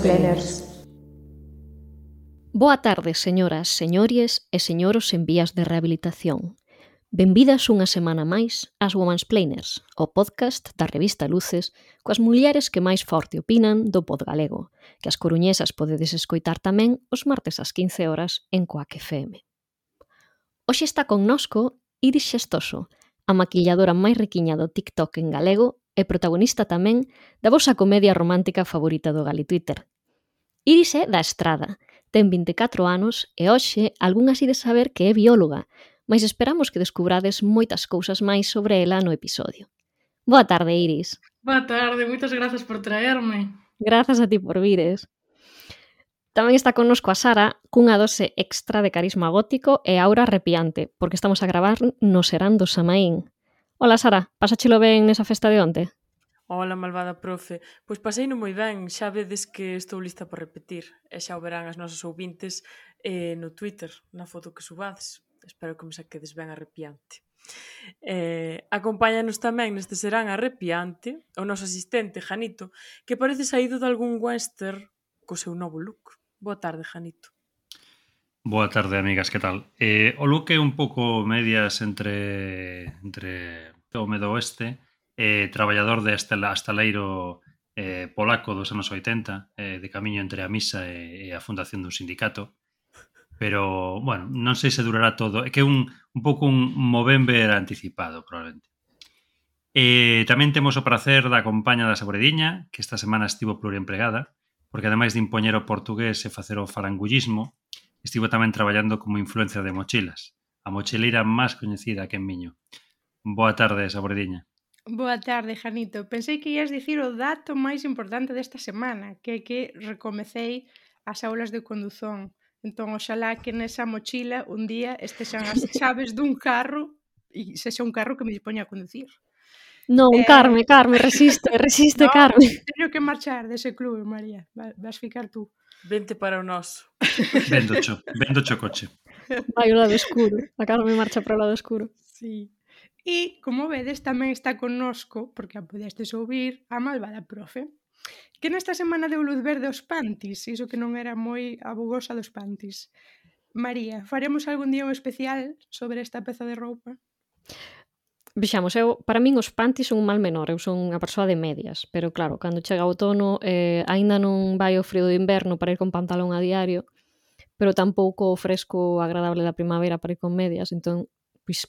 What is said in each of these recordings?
planners. Boa tarde, señoras, señores e señoros en vías de rehabilitación. Benvidas unha semana máis ás Women's Planers, o podcast da revista Luces coas mulleres que máis forte opinan do pod galego, que as coruñesas podedes escoitar tamén os martes ás 15 horas en Coac FM. Hoxe está connosco Iris Xestoso, a maquilladora máis riquiña do TikTok en galego e protagonista tamén da vosa comedia romántica favorita do Gali Twitter, Iris é da Estrada, ten 24 anos e hoxe algunhas ides saber que é bióloga, mas esperamos que descubrades moitas cousas máis sobre ela no episodio. Boa tarde, Iris. Boa tarde, moitas grazas por traerme. Grazas a ti por vires. Tamén está connosco a Sara cunha dose extra de carisma gótico e aura arrepiante, porque estamos a gravar no Serán do Samaín. Ola, Sara, pasachelo ben nesa festa de onte? Ola, malvada profe. Pois paseino moi ben, xa vedes que estou lista para repetir. E xa o verán as nosas ouvintes eh, no Twitter, na foto que subades. Espero que me saquedes ben arrepiante. Eh, acompáñanos tamén neste serán arrepiante o noso asistente, Janito, que parece saído de algún western co seu novo look. Boa tarde, Janito. Boa tarde, amigas, que tal? Eh, o look é un pouco medias entre, entre o medo oeste eh, traballador de astela, astaleiro eh, polaco dos anos 80, eh, de camiño entre a misa e, e a fundación dun sindicato. Pero, bueno, non sei se durará todo. É que é un, un pouco un Movember anticipado, probablemente. Eh, tamén temos o prazer da compaña da Saborediña, que esta semana estivo pluriempregada, porque ademais de impoñer o portugués e facer o farangullismo, estivo tamén traballando como influencia de mochilas, a mochileira máis coñecida que en Miño. Boa tarde, Saborediña. Boa tarde, Janito. Pensei que ias dicir o dato máis importante desta semana, que é que recomecei as aulas de conduzón. Entón, oxalá que nesa mochila un día estexan as chaves dun carro e sexa un carro que me dispoña a conducir. Non, eh... Carme, Carme, resiste, resiste, no, Carme. Teño que marchar dese clube, María. Vas ficar tú. Vente para o noso. Vendo cho, vendo cho coche. Vai o lado escuro. A Carme marcha para o lado escuro. Sí. E, como vedes, tamén está connosco, porque a podestes ouvir, a malvada profe, que nesta semana deu luz verde aos pantis, iso que non era moi abogosa dos pantis. María, faremos algún día un especial sobre esta peza de roupa? Vexamos, eu, para min os pantis son un mal menor, eu son unha persoa de medias, pero claro, cando chega o outono, eh, aínda non vai o frío do inverno para ir con pantalón a diario, pero tampouco o fresco agradable da primavera para ir con medias, entón, pois,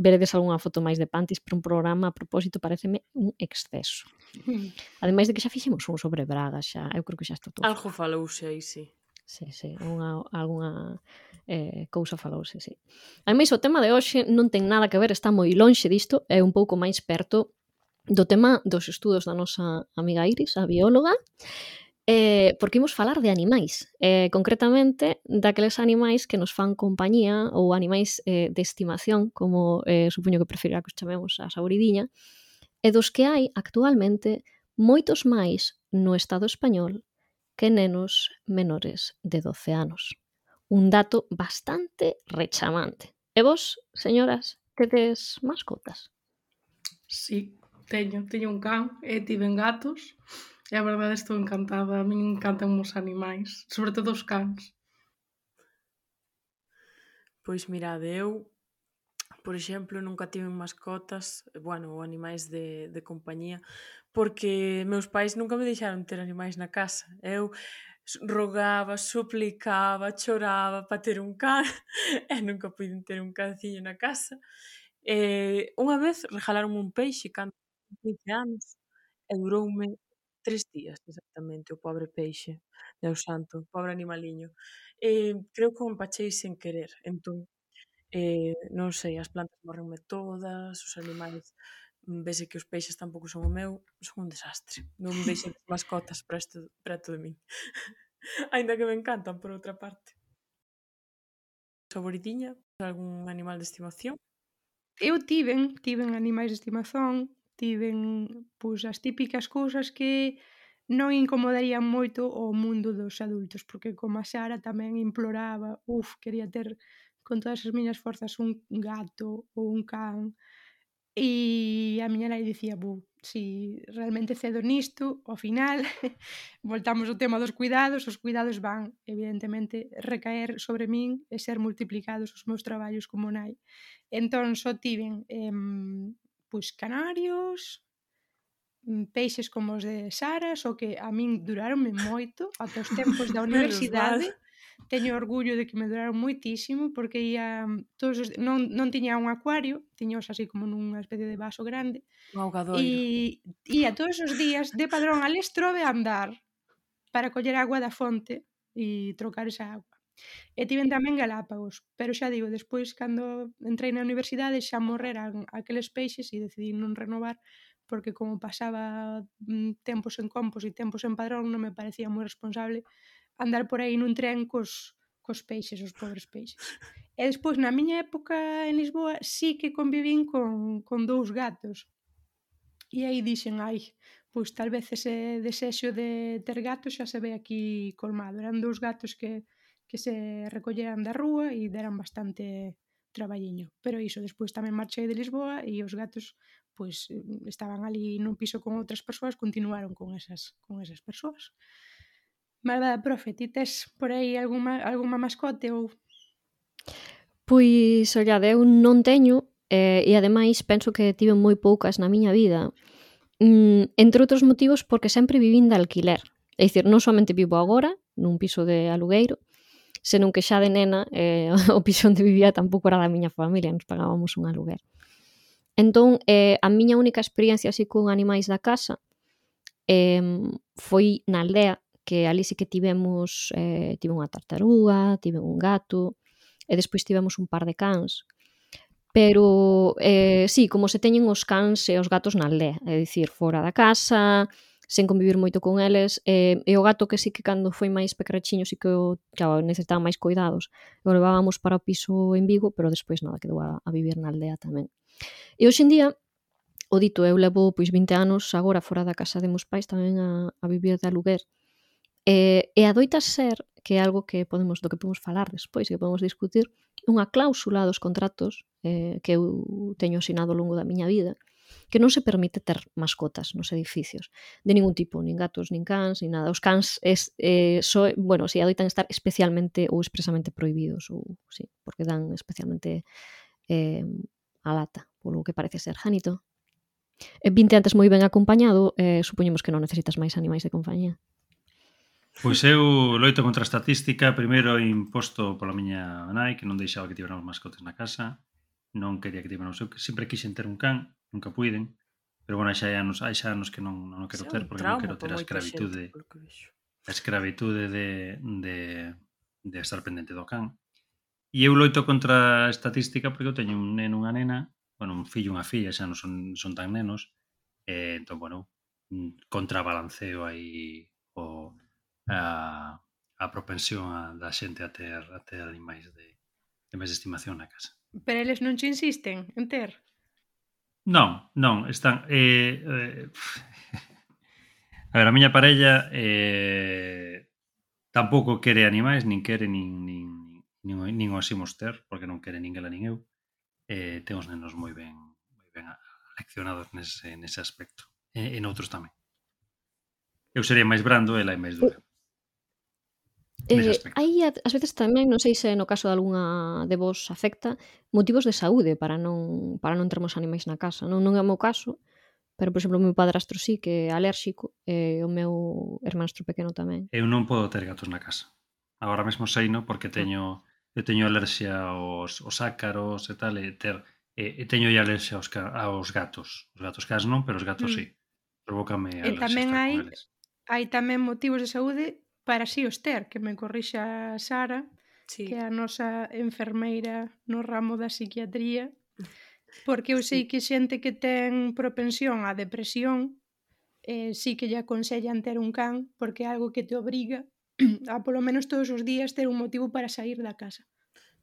veredes algunha foto máis de panties para un programa a propósito pareceme un exceso. Hmm. Ademais de que xa fixemos un sobre Braga xa, eu creo que xa está todo. Algo falouse aí, sí. Sí, sí, unha, alguna eh, cousa falouse, sí. Ademais, o tema de hoxe non ten nada que ver, está moi lonxe disto, é un pouco máis perto do tema dos estudos da nosa amiga Iris, a bióloga, Eh, porque imos falar de animais, eh, concretamente daqueles animais que nos fan compañía ou animais eh, de estimación, como eh, supoño que preferirá que os chamemos a sauridiña, e dos que hai actualmente moitos máis no Estado español que nenos menores de 12 anos. Un dato bastante rechamante. E vos, señoras, tedes mascotas? Sí, teño, teño un can e tiven gatos. E a verdade estou encantada, a min encantan os animais, sobre todo os cans. Pois mirade, eu, por exemplo, nunca tive mascotas, bueno, ou animais de, de compañía, porque meus pais nunca me deixaron ter animais na casa. Eu rogaba, suplicaba, choraba para ter un can, e nunca pude ter un canciño na casa. E, unha vez regalaron un peixe cando 15 anos, e duroume Tres días, exactamente, o pobre peixe. Deus santo, pobre animaliño. Eh, creo que o empachei sen querer. Entón, eh, non sei, as plantas morrenme todas, os animais mm, vese que os peixes tampouco son o meu, son un desastre. Non vexen mascotas presto, preto de min. Ainda que me encantan, por outra parte. Favoritiña, algún animal de estimación? Eu tiven, tiven animais de estimación, tiven pois, as típicas cousas que non incomodarían moito o mundo dos adultos, porque como a Sara tamén imploraba, uf, quería ter con todas as miñas forzas un gato ou un can, e a miña nai dicía, bu, si realmente cedo nisto, ao final, voltamos ao tema dos cuidados, os cuidados van, evidentemente, recaer sobre min e ser multiplicados os meus traballos como nai. Entón, só tiven eh, pois canarios, mm, peixes como os de Sara, só que a min duraronme moito, até os tempos da universidade. Teño orgullo de que me duraron moitísimo porque ia mm, todos os, non, non tiña un acuario, tiños así como nunha especie de vaso grande. Un augadoiro. E ia todos os días de Padrón al Estrobe a andar para coller agua da fonte e trocar esa agua. E tiven tamén Galápagos, pero xa digo, despois cando entrei na universidade xa morreran aqueles peixes e decidí non renovar porque como pasaba mm, tempos en compos e tempos en padrón non me parecía moi responsable andar por aí nun tren cos, cos peixes, os pobres peixes. E despois, na miña época en Lisboa, sí que convivín con, con dous gatos. E aí dixen, ai, pois tal vez ese desexo de ter gatos xa se ve aquí colmado. Eran dous gatos que que se recolleran da rúa e deran bastante traballiño. Pero iso, despois tamén marchei de Lisboa e os gatos pois estaban ali nun piso con outras persoas, continuaron con esas con esas persoas. Magda, profe, ti tes por aí alguma, alguma mascote ou... Pois, ollade, eu non teño, eh, e ademais penso que tive moi poucas na miña vida. Mm, entre outros motivos porque sempre vivín de alquiler. É dicir, non somente vivo agora, nun piso de alugueiro, senón que xa de nena eh, o piso onde vivía tampouco era da miña familia, nos pagábamos un aluguer. Entón, eh, a miña única experiencia así con animais da casa eh, foi na aldea, que ali sí que tivemos eh, tive unha tartaruga, tive un gato, e despois tivemos un par de cans. Pero, eh, sí, como se teñen os cans e os gatos na aldea, é dicir, fora da casa, sen convivir moito con eles e, e o gato que sí que cando foi máis pecrachiño sí que o, claro, necesitaba máis cuidados o levábamos para o piso en Vigo pero despois nada, quedou a, a vivir na aldea tamén. E hoxe en día o dito, eu levo pois 20 anos agora fora da casa de meus pais tamén a, a vivir de aluguer e, e adoita ser que é algo que podemos do que podemos falar despois e que podemos discutir unha cláusula dos contratos eh, que eu teño asinado ao longo da miña vida que non se permite ter mascotas nos edificios, de ningún tipo, nin gatos, nin cans, nin nada. Os cans es, eh, so, bueno, si adoitan estar especialmente ou expresamente prohibidos, ou, sí, porque dan especialmente eh, a lata, polo que parece ser Janito. E vinte antes moi ben acompañado, eh, supoñemos que non necesitas máis animais de compañía. Pois eu loito contra a estatística primeiro imposto pola miña nai que non deixaba que tiveramos mascotes na casa non quería que tiveramos eu sempre quixen ter un can nunca puiden. Pero bueno, xa hai anos, hai xa anos que non, non o quero ter, porque non quero ter a escravitude, a escravitude de, de, de estar pendente do can. E eu loito contra a estatística porque eu teño un neno, unha nena, bueno, un fillo, unha filla, xa non son, son tan nenos, e entón, bueno, mm, contrabalanceo aí o, a, a propensión a, da xente a ter, a ter animais de, de máis estimación na casa. Pero eles non che insisten en ter? Non, non, están... Eh, eh, a ver, a miña parella eh, tampouco quere animais, nin quere nin, nin, nin, nin os imos ter, porque non quere nin ela nin eu. Eh, temos nenos moi ben, moi ben leccionados nese, nese aspecto. E, en outros tamén. Eu sería máis brando e ela é máis dura. Eh, hai ás veces tamén, non sei se no caso de algunha de vos afecta, motivos de saúde para non para non termos animais na casa. Non, non é o meu caso, pero, por exemplo, o meu padrastro sí que é alérxico e o meu hermanastro pequeno tamén. Eu non podo ter gatos na casa. Agora mesmo sei, no, porque teño eu teño alerxia aos, aos ácaros e tal, e ter e, e teño alerxia aos, aos gatos. Os gatos cas non, pero os gatos mm. sí. Provócame alerxia. E tamén hai hai tamén motivos de saúde para si os ter, que me corrixa Sara, sí. que é a nosa enfermeira no ramo da psiquiatría, porque eu sei que xente que ten propensión á depresión eh, sí que lle aconsellan ter un can porque é algo que te obriga a polo menos todos os días ter un motivo para sair da casa.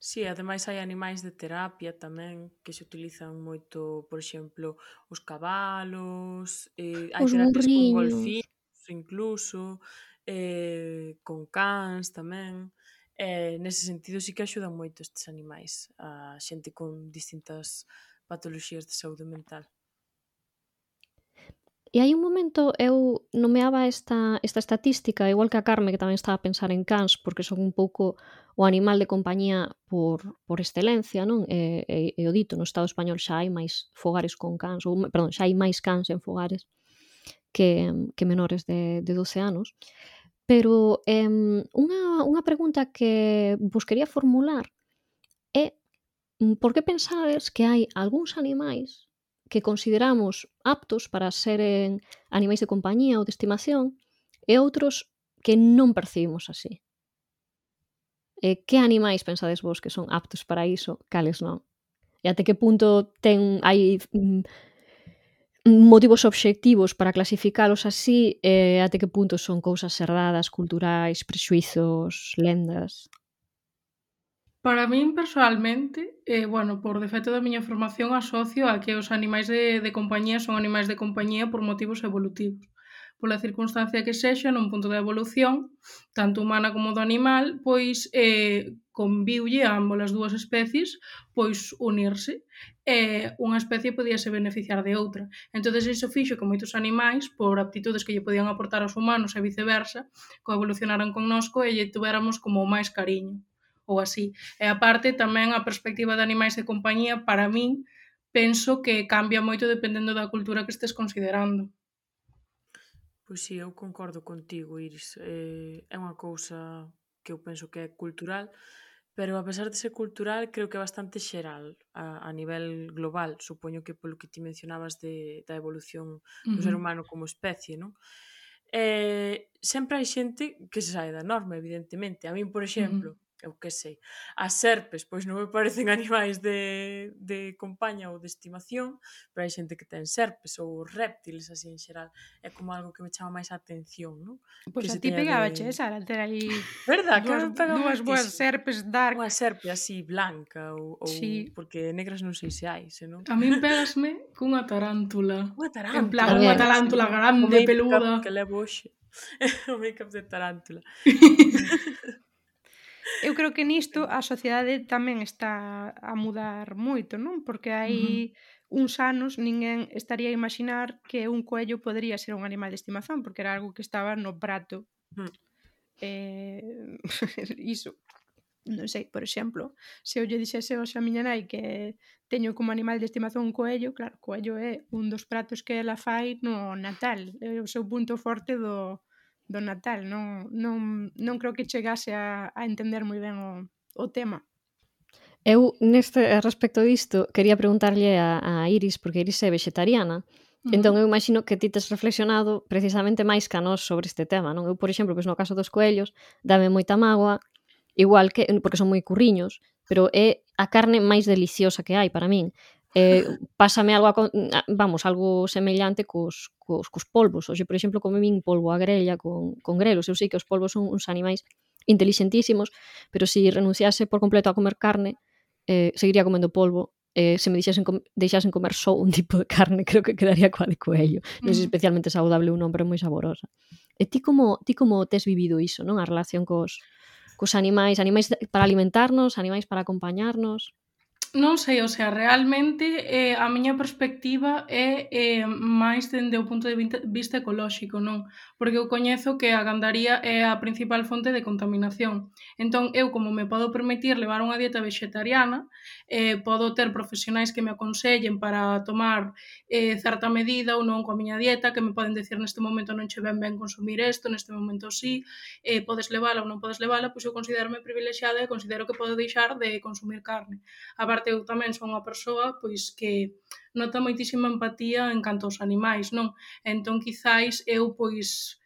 Sí, ademais hai animais de terapia tamén que se utilizan moito, por exemplo, os cabalos, eh, hai os terapias burriños. con golfinos incluso, eh, con cans tamén. Eh, nese sentido sí que axudan moito estes animais a xente con distintas patoloxías de saúde mental. E hai un momento eu nomeaba esta, esta estatística, igual que a Carme, que tamén estaba a pensar en cans, porque son un pouco o animal de compañía por, por excelencia, non? E, e, e o dito, no Estado español xa hai máis fogares con cans, ou, perdón, xa hai máis cans en fogares que, que menores de, de 12 anos. Pero eh, unha, unha pregunta que vos quería formular é mm, por que pensades que hai algúns animais que consideramos aptos para seren animais de compañía ou de estimación e outros que non percibimos así? E que animais pensades vos que son aptos para iso, cales non? E até que punto ten hai mm, motivos obxectivos para clasificalos así e eh, até que punto son cousas cerradas, culturais, prexuizos, lendas? Para min, personalmente, eh, bueno, por defecto da miña formación asocio a que os animais de, de compañía son animais de compañía por motivos evolutivos. Pola circunstancia que sexa nun punto de evolución, tanto humana como do animal, pois eh, conviulle a ambas as dúas especies pois unirse e unha especie podíase beneficiar de outra. entonces iso fixo que moitos animais, por aptitudes que lle podían aportar aos humanos e viceversa, coevolucionaran connosco e lle tuveramos como máis cariño ou así. E aparte tamén a perspectiva de animais de compañía para min penso que cambia moito dependendo da cultura que estes considerando. Pois sí, eu concordo contigo, Iris. Eh, é unha cousa que eu penso que é cultural, pero a pesar de ser cultural, creo que é bastante xeral a, a nivel global. Supoño que polo que ti mencionabas de, da evolución do uh -huh. ser humano como especie, non? Eh, sempre hai xente que se sai da norma, evidentemente. A min, por exemplo, uh -huh eu que sei, as serpes, pois non me parecen animais de, de compaña ou de estimación, pero hai xente que ten serpes ou réptiles así en xeral, é como algo que me chama máis a atención, non? Pois que a ti pegaba, che, de... Sara, ter aí Verdad, que dúas, dúas boas serpes dark. Unha serpe así blanca ou, ou sí. porque negras non sei se hai, senón. A min pegasme cunha tarántula. Unha tarántula. En plan, unha tarántula grande, peluda. Que levo hoxe. o make-up de tarántula. Eu creo que nisto a sociedade tamén está a mudar moito, non? Porque hai uh -huh. uns anos ninguén estaría a imaginar que un coello podría ser un animal de estimación, porque era algo que estaba no prato. Uh -huh. eh, iso non sei, por exemplo, se eu lle dixese hoxe a miña nai que teño como animal de estimación un coello, claro, coello é un dos pratos que ela fai no Natal, é o seu punto forte do, do Natal, non, non, non creo que chegase a, a entender moi ben o, o tema. Eu, neste eh, respecto disto, quería preguntarlle a, a Iris, porque Iris é vegetariana, uh -huh. entón eu imagino que ti tes reflexionado precisamente máis que a nós sobre este tema, non? Eu, por exemplo, pois no caso dos coellos, dame moita mágoa, igual que, porque son moi curriños, pero é a carne máis deliciosa que hai para min. Eh, pásame algo, a, vamos, algo semellante cos, cos, cos polvos. Oxe, por exemplo, come min polvo a grella con, con grelos. Eu sei que os polvos son uns animais inteligentísimos, pero se si renunciase por completo a comer carne, eh, seguiría comendo polvo eh, se me deixasen, com deixasen comer só un tipo de carne, creo que quedaría coa de coello. Non é mm. especialmente saudable un hombre moi saborosa. E ti como, ti como tes vivido iso, non? A relación cos, cos animais, animais para alimentarnos, animais para acompañarnos? non sei, o sea, realmente eh, a miña perspectiva é eh, máis dende o punto de vista ecolóxico, non? Porque eu coñezo que a gandaría é a principal fonte de contaminación. Entón, eu como me podo permitir levar unha dieta vegetariana, eh, podo ter profesionais que me aconsellen para tomar eh, certa medida ou non coa miña dieta, que me poden decir neste momento non che ben ben consumir isto, neste momento sí, eh, podes levala ou non podes levala, pois eu considero privilexiada e considero que podo deixar de consumir carne. A parte eu tamén son unha persoa pois que nota moitísima empatía en canto aos animais, non? Entón, quizáis, eu pois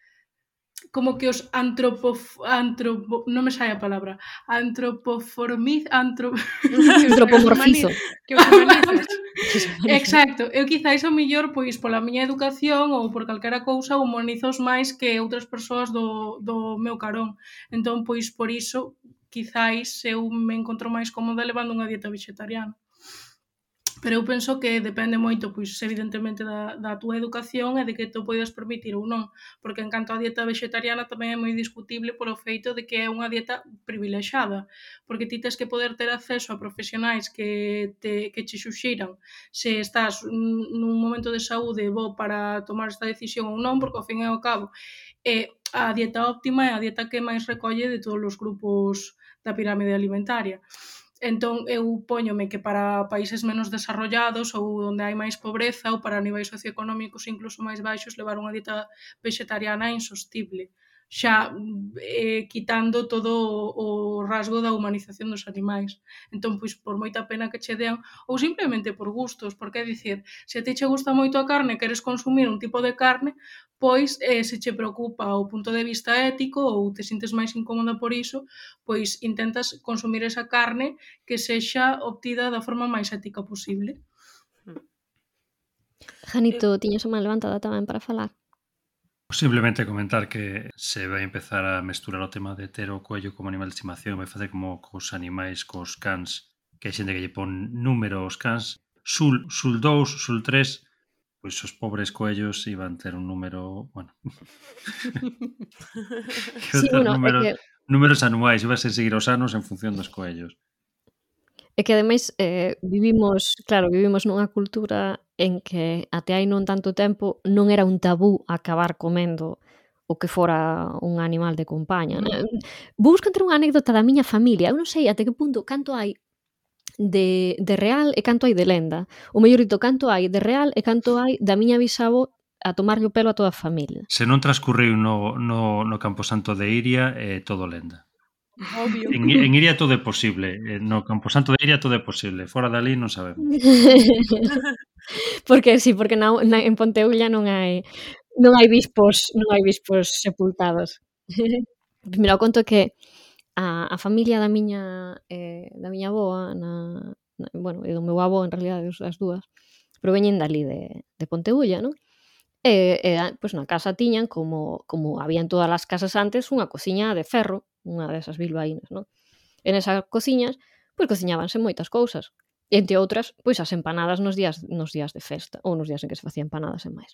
como que os antropo antropo, non me sai a palabra, antropoformiz, antro antropomorfizo. que os Exacto, eu quizáis o millor pois pola miña educación ou por calquera cousa humanizos máis que outras persoas do, do meu carón. Entón, pois por iso, quizáis eu me encontro máis cómoda levando unha dieta vegetariana. Pero eu penso que depende moito, pois, evidentemente, da, da túa educación e de que te podes permitir ou non. Porque en canto á dieta vegetariana tamén é moi discutible polo feito de que é unha dieta privilexiada. Porque ti tens que poder ter acceso a profesionais que te, que che xuxiran se estás nun momento de saúde bo para tomar esta decisión ou non, porque ao fin e ao cabo é a dieta óptima é a dieta que máis recolle de todos os grupos da pirámide alimentaria. Entón, eu poñome que para países menos desarrollados ou onde hai máis pobreza ou para niveis socioeconómicos incluso máis baixos levar unha dieta vegetariana é insostible xa eh, quitando todo o rasgo da humanización dos animais. Entón, pois, por moita pena que che dean, ou simplemente por gustos, porque é dicir, se a ti che gusta moito a carne, queres consumir un tipo de carne, pois eh, se che preocupa o punto de vista ético ou te sintes máis incómoda por iso, pois intentas consumir esa carne que sexa obtida da forma máis ética posible. Janito, eh, tiñas unha levantada tamén para falar? Simplemente comentar que se vai empezar a mesturar o tema de ter o coello como animal de estimación vai facer como cos animais, cos cans que hai xente que lle pon número aos cans. Sul, sul 2, sul 3 pois os pobres coellos iban ter un número, bueno. Sí, bueno, números, que... números anuais, iba a seguir os anos en función dos coellos E que ademais eh, vivimos, claro, vivimos nunha cultura en que até hai non tanto tempo non era un tabú acabar comendo o que fora un animal de compañía. Né? Mm. Vou buscar unha anécdota da miña familia. Eu non sei até que punto canto hai de, de real e canto hai de lenda. O mellorito canto hai de real e canto hai da miña bisavo a tomarlle o pelo a toda a familia. Se non transcurriu no, no, no Camposanto de Iria, é eh, todo lenda. Obvio. En, en Iria todo é posible. Eh, no Camposanto de Iria todo é posible. Fora dali non sabemos. porque sí, porque na, na, en Ponteulla non hai non hai bispos, non hai bispos sepultados. Primeiro conto que a, a familia da miña eh, da miña avoa na, na, bueno, e do meu avó en realidad as dúas proveñen dali de, de Ponteulla, non? E, e pois na casa tiñan como como habían todas as casas antes unha cociña de ferro unha desas bilbaínas, non? En esas cociñas, pois cociñábanse moitas cousas. E, entre outras, pois as empanadas nos días nos días de festa, ou nos días en que se facían empanadas e máis.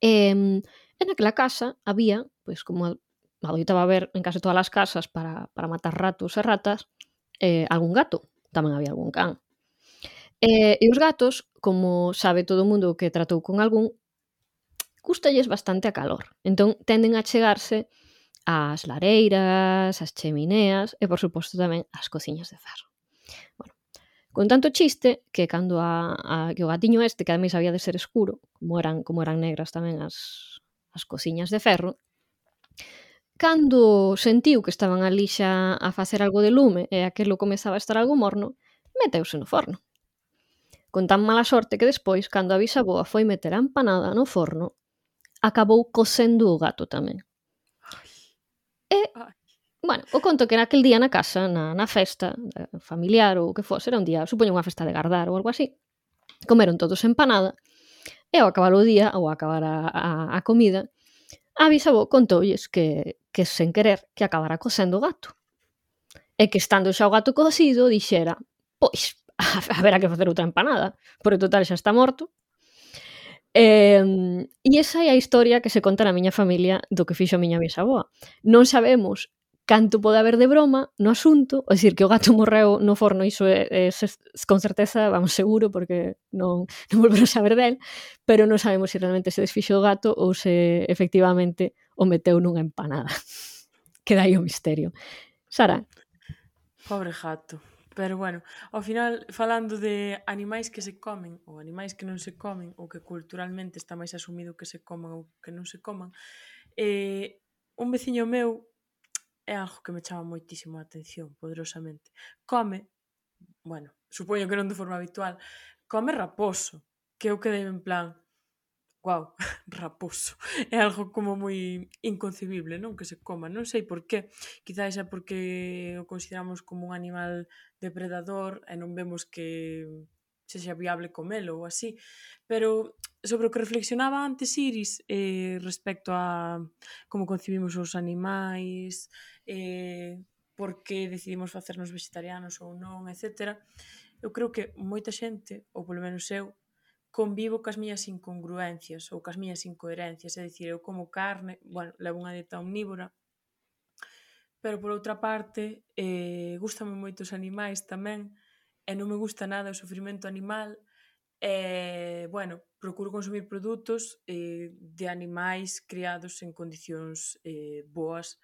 E, en aquela casa había, pois como adoitaba ver en case todas as casas para, para matar ratos e ratas, eh, algún gato, tamén había algún can. Eh, e os gatos, como sabe todo o mundo que tratou con algún, gustalles bastante a calor. Entón, tenden a chegarse as lareiras, as chemineas e, por suposto, tamén as cociñas de ferro. Bueno, con tanto chiste que cando a, a que o gatiño este, que ademais había de ser escuro, como eran, como eran negras tamén as, as cociñas de ferro, cando sentiu que estaban ali xa a facer algo de lume e aquilo comezaba a estar algo morno, meteuse no forno. Con tan mala sorte que despois, cando a bisaboa foi meter a empanada no forno, acabou cosendo o gato tamén. E, bueno, o conto que naquel día na casa, na, na festa eh, familiar ou o que fose, era un día, supoño unha festa de gardar ou algo así, comeron todos empanada, e ao acabar o día, ou acabar a, a, a comida, a bisavó contoulles que, que sen querer que acabara cosendo o gato. E que estando xa o gato cocido, dixera, pois, haberá que facer outra empanada, porque total xa está morto, Eh, e esa é a historia que se conta na miña familia do que fixo a miña bisaboa. Non sabemos canto pode haber de broma no asunto, é dicir, que o gato morreu no forno, iso é, é, é con certeza, vamos, seguro, porque non, non volveron saber del, pero non sabemos se realmente se desfixo o gato ou se efectivamente o meteu nunha empanada. Queda aí o misterio. Sara. Pobre gato. Pero bueno, ao final, falando de animais que se comen ou animais que non se comen ou que culturalmente está máis asumido que se coman ou que non se coman, eh, un veciño meu é algo que me chama moitísimo a atención, poderosamente. Come, bueno, supoño que non de forma habitual, come raposo, que eu quedei en plan, wow, raposo. É algo como moi inconcebible, non? Que se coma, non sei por qué. Quizáis é porque o consideramos como un animal depredador e non vemos que se xa viable comelo ou así. Pero sobre o que reflexionaba antes Iris eh, respecto a como concibimos os animais, eh, por que decidimos facernos vegetarianos ou non, etc. Eu creo que moita xente, ou polo menos eu, convivo cas miñas incongruencias ou cas miñas incoherencias, é dicir, eu como carne, bueno, levo unha dieta omnívora, pero por outra parte, eh, gustame moito os animais tamén, e non me gusta nada o sofrimento animal, e, bueno, procuro consumir produtos eh, de animais criados en condicións eh, boas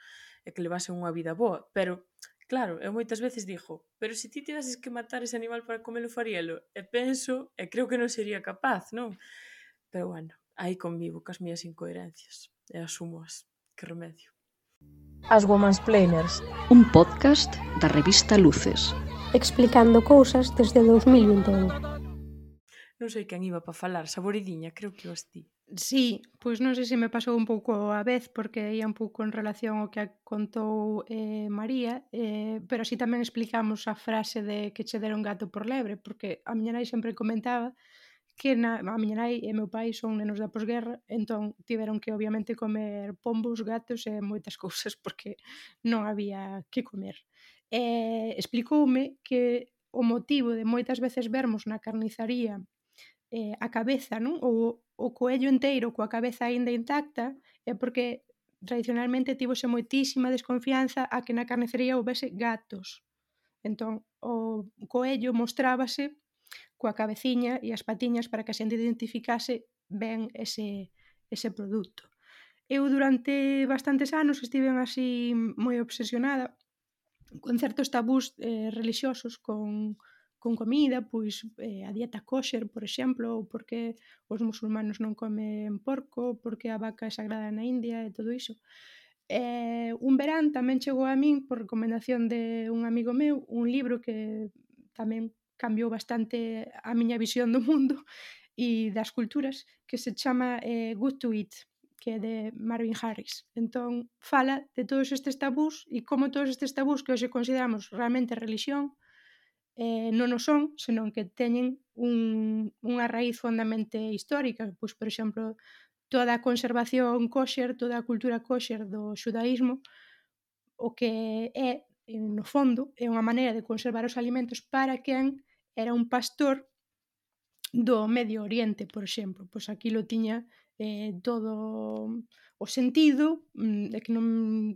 e que levasen unha vida boa, pero Claro, eu moitas veces digo, pero se ti tiveses que matar ese animal para comelo faríalo, e penso, e creo que non sería capaz, non? Pero bueno, aí convivo cas miñas incoherencias e asumoas, que remedio. As Woman's Planers, un podcast da revista Luces, explicando cousas desde 2021. Non sei quen iba para falar, saboridiña, creo que os ti. Sí, pois non sei se me pasou un pouco a vez porque ia un pouco en relación ao que contou eh, María eh, pero así tamén explicamos a frase de que che deron gato por lebre porque a miña nai sempre comentaba que na, a miña nai e meu pai son nenos da posguerra entón tiveron que obviamente comer pombos, gatos e moitas cousas porque non había que comer eh, explicoume que o motivo de moitas veces vermos na carnizaría eh, a cabeza non? ou o coello inteiro coa cabeza aínda intacta é porque tradicionalmente tivose moitísima desconfianza a que na carnicería houvese gatos. Entón, o coello mostrábase coa cabeciña e as patiñas para que a xente identificase ben ese, ese produto. Eu durante bastantes anos estiven así moi obsesionada con certos tabús eh, religiosos con, con comida, pois eh, a dieta kosher, por exemplo, ou porque os musulmanos non comen porco, porque a vaca é sagrada na India e todo iso. Eh, un verán tamén chegou a min por recomendación de un amigo meu un libro que tamén cambiou bastante a miña visión do mundo e das culturas que se chama eh, Good to Eat que é de Marvin Harris. Entón, fala de todos estes tabús e como todos estes tabús que hoxe consideramos realmente religión, eh, non o son, senón que teñen un, unha raíz fondamente histórica, pois, por exemplo, toda a conservación kosher, toda a cultura kosher do xudaísmo, o que é, no fondo, é unha maneira de conservar os alimentos para quen era un pastor do Medio Oriente, por exemplo. Pois aquilo tiña eh, todo o sentido mm, é que non,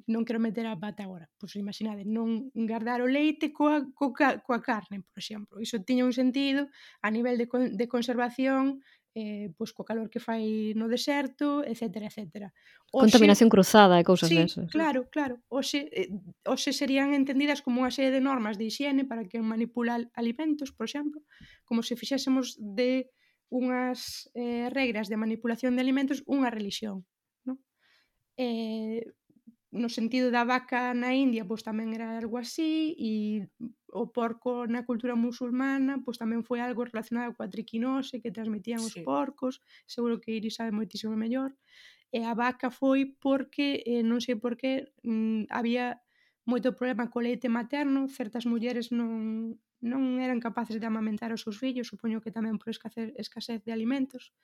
non quero meter a pata agora pois imaginade, non guardar o leite coa, coa, coa carne, por exemplo iso tiña un sentido a nivel de, de conservación eh, pois co calor que fai no deserto, etc, etc. Oxe, Contaminación cruzada e cousas sí, desas. claro, claro. Oxe, eh, oxe serían entendidas como unha serie de normas de higiene para que manipula alimentos, por exemplo, como se fixésemos de unhas eh, regras de manipulación de alimentos unha relixión. No? Eh, no sentido da vaca na India, pois tamén era algo así, e o porco na cultura musulmana, pois tamén foi algo relacionado coa triquinose que transmitían os sí. porcos, seguro que Iris sabe moitísimo mellor. E a vaca foi porque, eh, non sei por que, mm, había moito problema co leite materno, certas mulleres non, non eran capaces de amamentar os seus fillos, supoño que tamén por escasez, escasez de alimentos.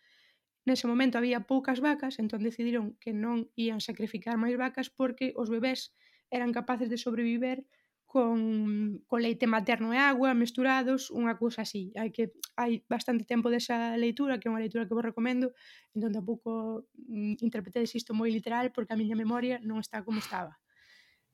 Nese momento había poucas vacas, entón decidiron que non ían sacrificar máis vacas porque os bebés eran capaces de sobreviver con, con leite materno e agua mesturados, unha cousa así. Hai que hai bastante tempo desa leitura, que é unha leitura que vos recomendo, entón tampouco mm, interpretedes isto moi literal porque a miña memoria non está como estaba.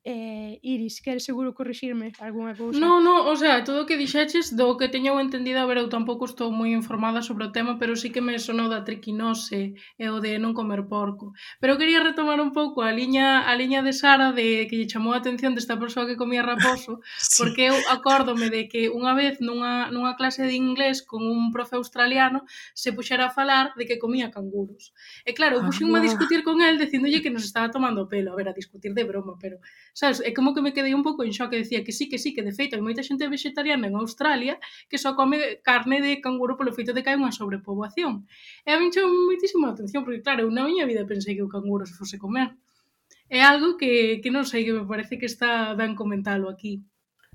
Eh, Iris, queres seguro corrixirme algunha cousa? Non, non, o sea, todo o que dixeches do que teño entendido, a ver, eu tampouco estou moi informada sobre o tema, pero sí que me sonou da triquinose e o de non comer porco. Pero quería retomar un pouco a liña a liña de Sara de que lle chamou a atención desta persoa que comía raposo, sí. porque eu acórdome de que unha vez nunha, nunha clase de inglés con un profe australiano se puxera a falar de que comía canguros. E claro, eu puxinme a ah, discutir con el dicindolle que nos estaba tomando pelo, a ver, a discutir de broma, pero sabes? É como que me quedei un pouco en xoque, decía que sí, que sí, que de feito hai moita xente vegetariana en Australia que só come carne de canguro polo feito de que hai unha sobrepoboación. E a mí chou moitísimo a atención, porque claro, eu na miña vida pensei que o canguro se fose comer. É algo que, que non sei, que me parece que está ben comentalo aquí.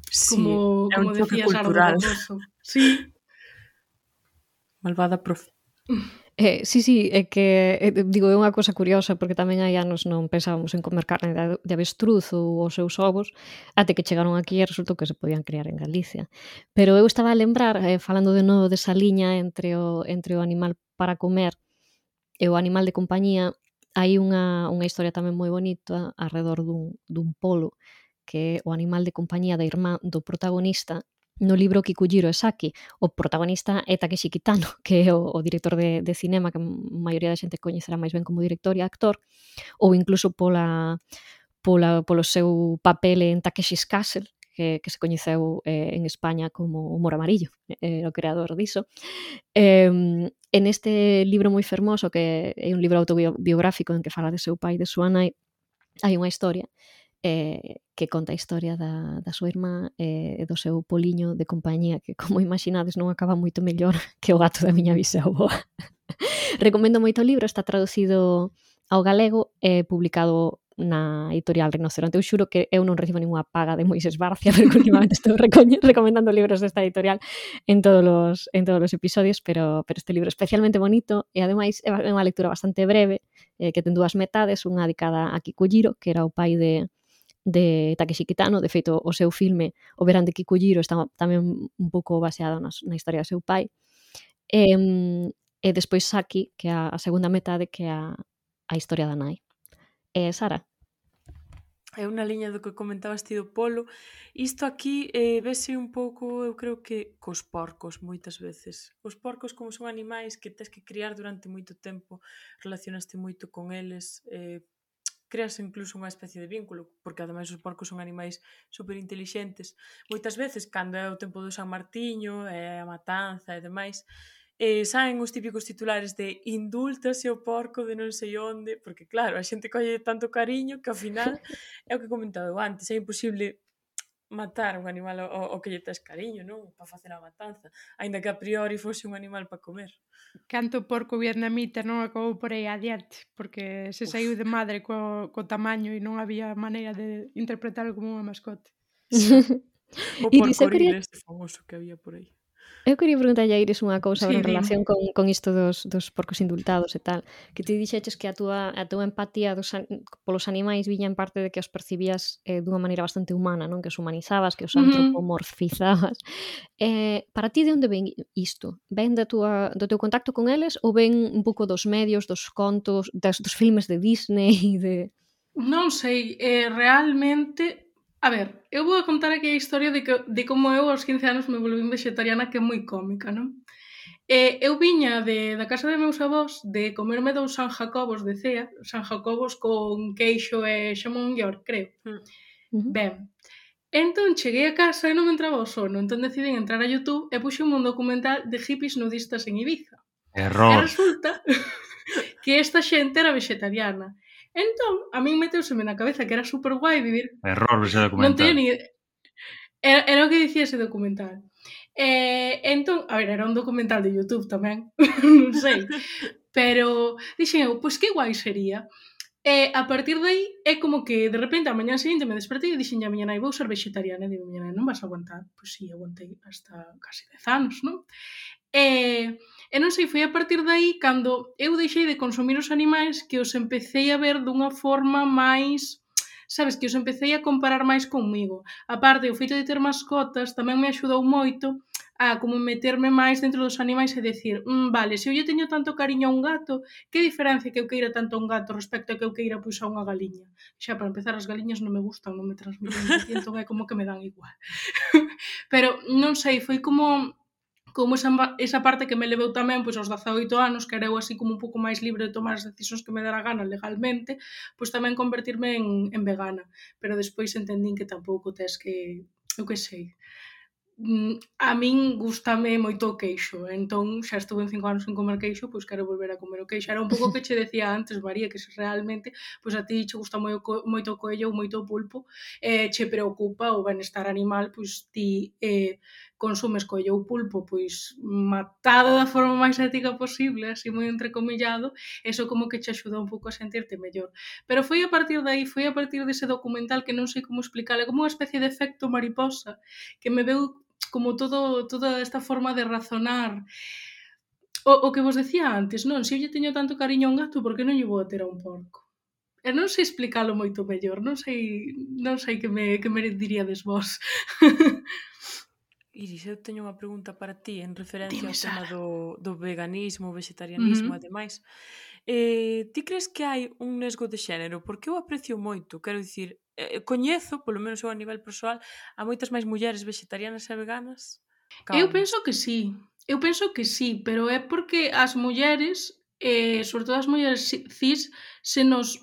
Sí, como, é como decías, cultural. Sí. Malvada profe. Eh, sí, sí, é que eh, digo, é unha cousa curiosa porque tamén hai anos non pensábamos en comer carne de, de avestruz ou os seus ovos até que chegaron aquí e resultou que se podían criar en Galicia. Pero eu estaba a lembrar, eh, falando de novo desa liña entre o, entre o animal para comer e o animal de compañía, hai unha, unha historia tamén moi bonita arredor dun, dun polo que é o animal de compañía da irmá do protagonista no libro Kikujiro Esaki, o protagonista é Takeshi Kitano, que é o, o director de, de cinema que a maioría da xente coñecerá máis ben como director e actor, ou incluso pola pola polo seu papel en Takeshi's Castle, que, que se coñeceu eh, en España como Humor Amarillo, eh, o creador diso. Eh, en este libro moi fermoso, que é un libro autobiográfico en que fala de seu pai e de súa nai, hai unha historia eh, que conta a historia da, da súa irmá eh, e eh, do seu poliño de compañía que como imaginades non acaba moito mellor que o gato da miña bisavó recomendo moito o libro está traducido ao galego e eh, publicado na editorial Rinoceronte. Eu xuro que eu non recibo ninguna paga de Moisés Barcia, porque últimamente estou recomendando libros desta editorial en todos os, en todos os episodios, pero, pero este libro é especialmente bonito e ademais é unha lectura bastante breve, eh, que ten dúas metades, unha dedicada a Kikujiro, que era o pai de, de Takeshi Kitano, de feito o seu filme O verán de Kikujiro está tamén un pouco baseado na, na historia do seu pai e, e despois Saki, que é a, a segunda metade que é a, a historia da nai e Sara, é unha liña do que comentabas ti do polo. Isto aquí eh, vese un pouco, eu creo que, cos porcos, moitas veces. Os porcos, como son animais que tens que criar durante moito tempo, relacionaste moito con eles, eh, creas incluso unha especie de vínculo, porque ademais os porcos son animais super intelixentes. Moitas veces, cando é o tempo do San Martiño, é a matanza e demais, eh, saen os típicos titulares de indultase o porco de non sei onde, porque claro, a xente colle tanto cariño que ao final é o que comentado antes, é imposible matar un animal ao, ao que lle tes cariño, non? Para facer a matanza, aínda que a priori fose un animal para comer. Canto porco vietnamita non acabou por aí adiante, porque se Uf. saiu de madre co, co tamaño e non había maneira de interpretalo como unha mascote. o porco quería... este famoso que había por aí. Eu quería preguntar a Iris unha cousa sí, en relación con, con isto dos, dos porcos indultados e tal, que ti dixeches que a túa, a túa empatía dos, polos animais viña en parte de que os percibías eh, dunha maneira bastante humana, non que os humanizabas, que os antropomorfizabas. Eh, para ti de onde ven isto? Ven da tua, do teu contacto con eles ou ven un pouco dos medios, dos contos, das, dos filmes de Disney? De... Non sei, eh, realmente A ver, eu vou a contar aquí a historia de, que, de como eu aos 15 anos me volvín vegetariana que é moi cómica, non? E eu viña de, da casa de meus avós de comerme dous San Jacobos de cea, San Jacobos con queixo e xamón york, creo. Hmm. Uh -huh. Ben, entón cheguei a casa e non me entraba o sono, entón decidín entrar a Youtube e puxen un documental de hippies nudistas en Ibiza. Error. E resulta que esta xente era vegetariana. Entón, a min meteuseme na cabeza que era super guai vivir... Error ese documental. Non teño ni... Era, era o que dicía ese documental. Eh, entón, a ver, era un documental de Youtube tamén, non sei. Pero dixen oh, eu, pois que guai sería. E eh, a partir de aí é como que de repente a mañá seguinte me despertei e dixen a miña nai vou ser vegetariana e digo, miña nai non vas a aguantar pois si, sí, aguantei hasta casi 10 anos non? E, e non sei, foi a partir dai cando eu deixei de consumir os animais que os empecé a ver dunha forma máis sabes, que os empecé a comparar máis comigo. A parte, o feito de ter mascotas tamén me axudou moito a como meterme máis dentro dos animais e decir, mmm, vale, se eu lle teño tanto cariño a un gato, que diferencia que eu queira tanto a un gato respecto a que eu queira pois, a unha galiña? Xa, para empezar, as galiñas non me gustan, non me transmiten, entón é como que me dan igual. Pero, non sei, foi como como esa, esa parte que me leveu tamén pois, aos 18 anos, que era eu así como un pouco máis libre de tomar as decisións que me dera gana legalmente, pois tamén convertirme en, en vegana. Pero despois entendín que tampouco tes que, eu que sei, mm, a min gustame moito o queixo, entón xa estuve en cinco anos sen comer queixo, pois quero volver a comer o queixo. Era un pouco o que che decía antes, María, que se realmente pois a ti che gusta moi, moito o coello ou moito o pulpo, eh, che preocupa o benestar animal, pois ti eh, consumes colle ou pulpo pois matado da forma máis ética posible, así moi entrecomillado, eso como que che axuda un pouco a sentirte mellor. Pero foi a partir dai, foi a partir dese documental que non sei como explicar, é como unha especie de efecto mariposa que me veu como todo toda esta forma de razonar o, o que vos decía antes, non? Se eu lle teño tanto cariño a un gato, por que non lle vou a ter a un porco? E non sei explicalo moito mellor, non sei, non sei que me, que me diríades vos. Iris, eu teño unha pregunta para ti en referencia Dime, ao tema do, do veganismo, vegetarianismo uh -huh. e demais. Eh, ti crees que hai un nesgo de xénero? Porque eu aprecio moito, quero dicir, eh, eh, coñezo, polo menos eu a nivel persoal, a moitas máis mulleres vegetarianas e veganas. Calma. Eu penso que sí, eu penso que sí, pero é porque as mulleres, eh, sobre todo as mulleres cis, se nos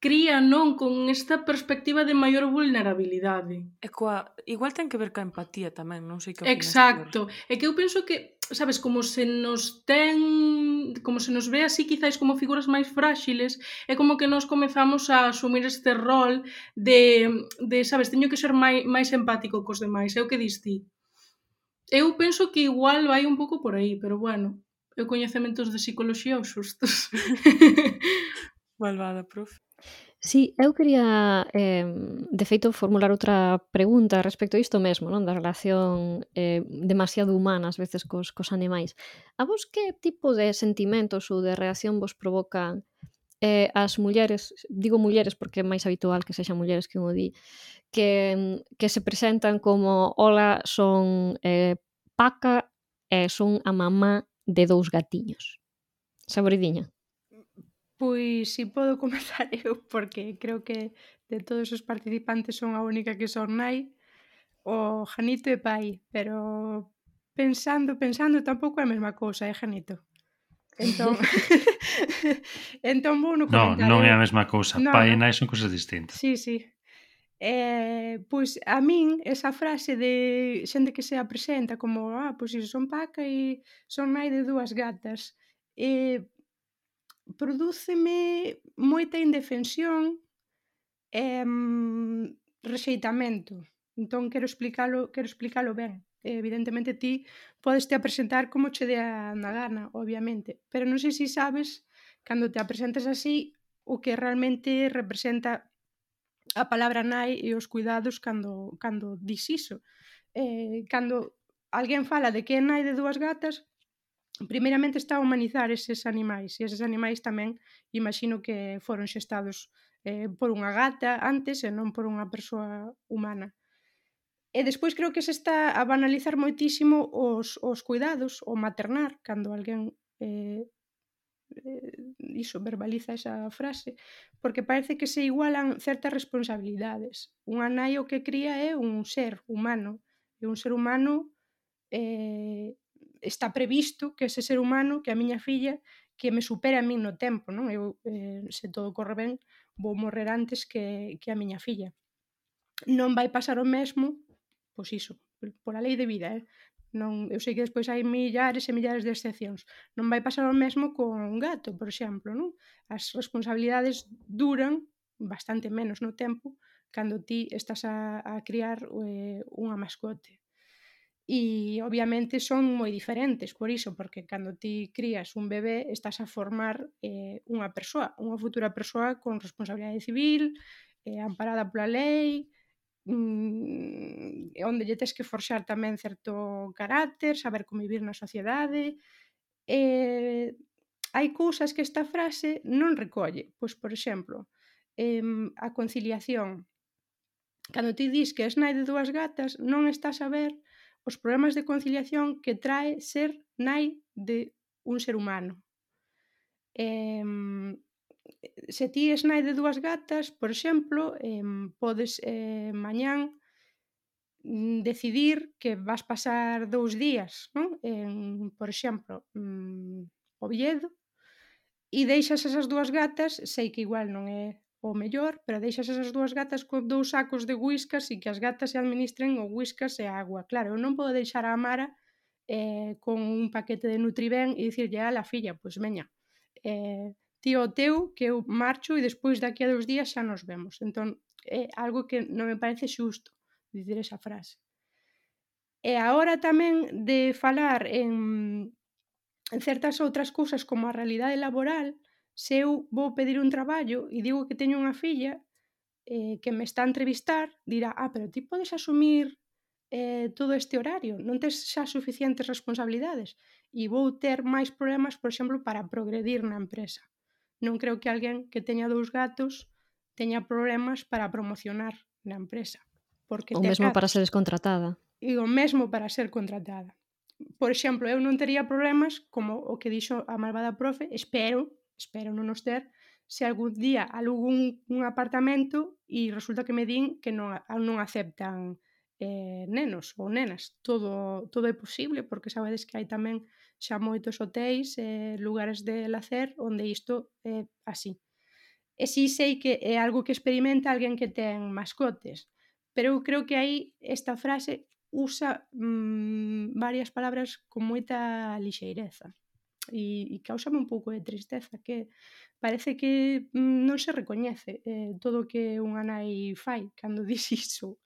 cría non con esta perspectiva de maior vulnerabilidade. E coa, igual ten que ver ca empatía tamén, non sei que opinas. Exacto. É que eu penso que, sabes, como se nos ten, como se nos ve así quizáis como figuras máis fráxiles, é como que nos comezamos a asumir este rol de, de sabes, teño que ser mai, máis empático cos demais, é o que dis ti. Eu penso que igual vai un pouco por aí, pero bueno, eu coñecementos de psicología os xustos. Malvada, profe. Sí, eu quería, eh, de feito, formular outra pregunta respecto a isto mesmo, non da relación eh, demasiado humana ás veces cos, cos animais. A vos que tipo de sentimentos ou de reacción vos provocan eh, as mulleres, digo mulleres porque é máis habitual que sexan mulleres que un di, que, que se presentan como hola, son eh, paca e eh, son a mamá de dous gatiños. Saboridiña. Pois si podo comezar eu, porque creo que de todos os participantes son a única que son nai, o Janito e pai, pero pensando, pensando, tampouco é a mesma cousa, é eh, Janito. Entón, entón vou no comentario. Non, non é a mesma cousa, no, pai no. e nai son cousas distintas. Sí, sí. Eh, pois a min esa frase de xente que se apresenta como ah, pois iso son paca e son nai de dúas gatas eh, prodúceme moita indefensión e mm, rexeitamento. Entón quero explicalo, quero explicalo ben. Evidentemente ti podes te apresentar como che dea na gana, obviamente, pero non sei se sabes cando te apresentas así o que realmente representa a palabra nai e os cuidados cando cando dis iso. Eh, cando alguén fala de que é nai de dúas gatas, primeiramente está a humanizar eses animais e eses animais tamén imagino que foron xestados eh, por unha gata antes e non por unha persoa humana. E despois creo que se está a banalizar moitísimo os, os cuidados o maternar cando alguén eh, eh, iso verbaliza esa frase porque parece que se igualan certas responsabilidades. Unha nai o que cría é un ser humano e un ser humano eh, está previsto que ese ser humano, que a miña filla, que me supere a min no tempo, non? Eu, eh, se todo corre ben, vou morrer antes que, que a miña filla. Non vai pasar o mesmo, pois iso, por a lei de vida, eh? Non, eu sei que despois hai millares e millares de excepcións. Non vai pasar o mesmo con un gato, por exemplo, non? As responsabilidades duran bastante menos no tempo cando ti estás a, a criar eh, unha mascote e obviamente son moi diferentes por iso, porque cando ti crías un bebé estás a formar eh, unha persoa, unha futura persoa con responsabilidade civil, eh, amparada pola lei, mm, onde lle tes que forxar tamén certo carácter, saber convivir na sociedade. Eh, hai cousas que esta frase non recolle. Pois, por exemplo, eh, a conciliación. Cando ti dis que es nai de dúas gatas, non estás a ver os problemas de conciliación que trae ser nai de un ser humano. Eh, se ti es nai de dúas gatas, por exemplo, eh, podes eh, mañán decidir que vas pasar dous días, non? En, por exemplo, mm, Oviedo, e deixas esas dúas gatas, sei que igual non é o mellor, pero deixas esas dúas gatas con dous sacos de whiskas e que as gatas se administren o whiskas e a agua. Claro, eu non podo deixar a Amara eh, con un paquete de Nutriben e dicirlle a la filla, pois pues, meña, eh, tío teu que eu marcho e despois daqui a dous días xa nos vemos. Entón, é algo que non me parece xusto dicir esa frase. E agora tamén de falar en, en certas outras cousas como a realidade laboral, se eu vou pedir un traballo e digo que teño unha filla eh, que me está a entrevistar, dirá, ah, pero ti podes asumir eh, todo este horario, non tes xa suficientes responsabilidades e vou ter máis problemas, por exemplo, para progredir na empresa. Non creo que alguén que teña dous gatos teña problemas para promocionar na empresa. Porque o mesmo gatos. para ser descontratada. E o mesmo para ser contratada. Por exemplo, eu non tería problemas, como o que dixo a malvada profe, espero espero non os ter, se algún día alugo un, un apartamento e resulta que me din que non, non aceptan eh, nenos ou nenas. Todo, todo é posible, porque sabedes que hai tamén xa moitos hotéis, eh, lugares de lacer, onde isto é eh, así. E si sei que é algo que experimenta alguén que ten mascotes, pero eu creo que aí esta frase usa mm, varias palabras con moita lixeireza e, e causame un pouco de tristeza que parece que mm, non se recoñece eh, todo o que unha nai fai cando dis iso.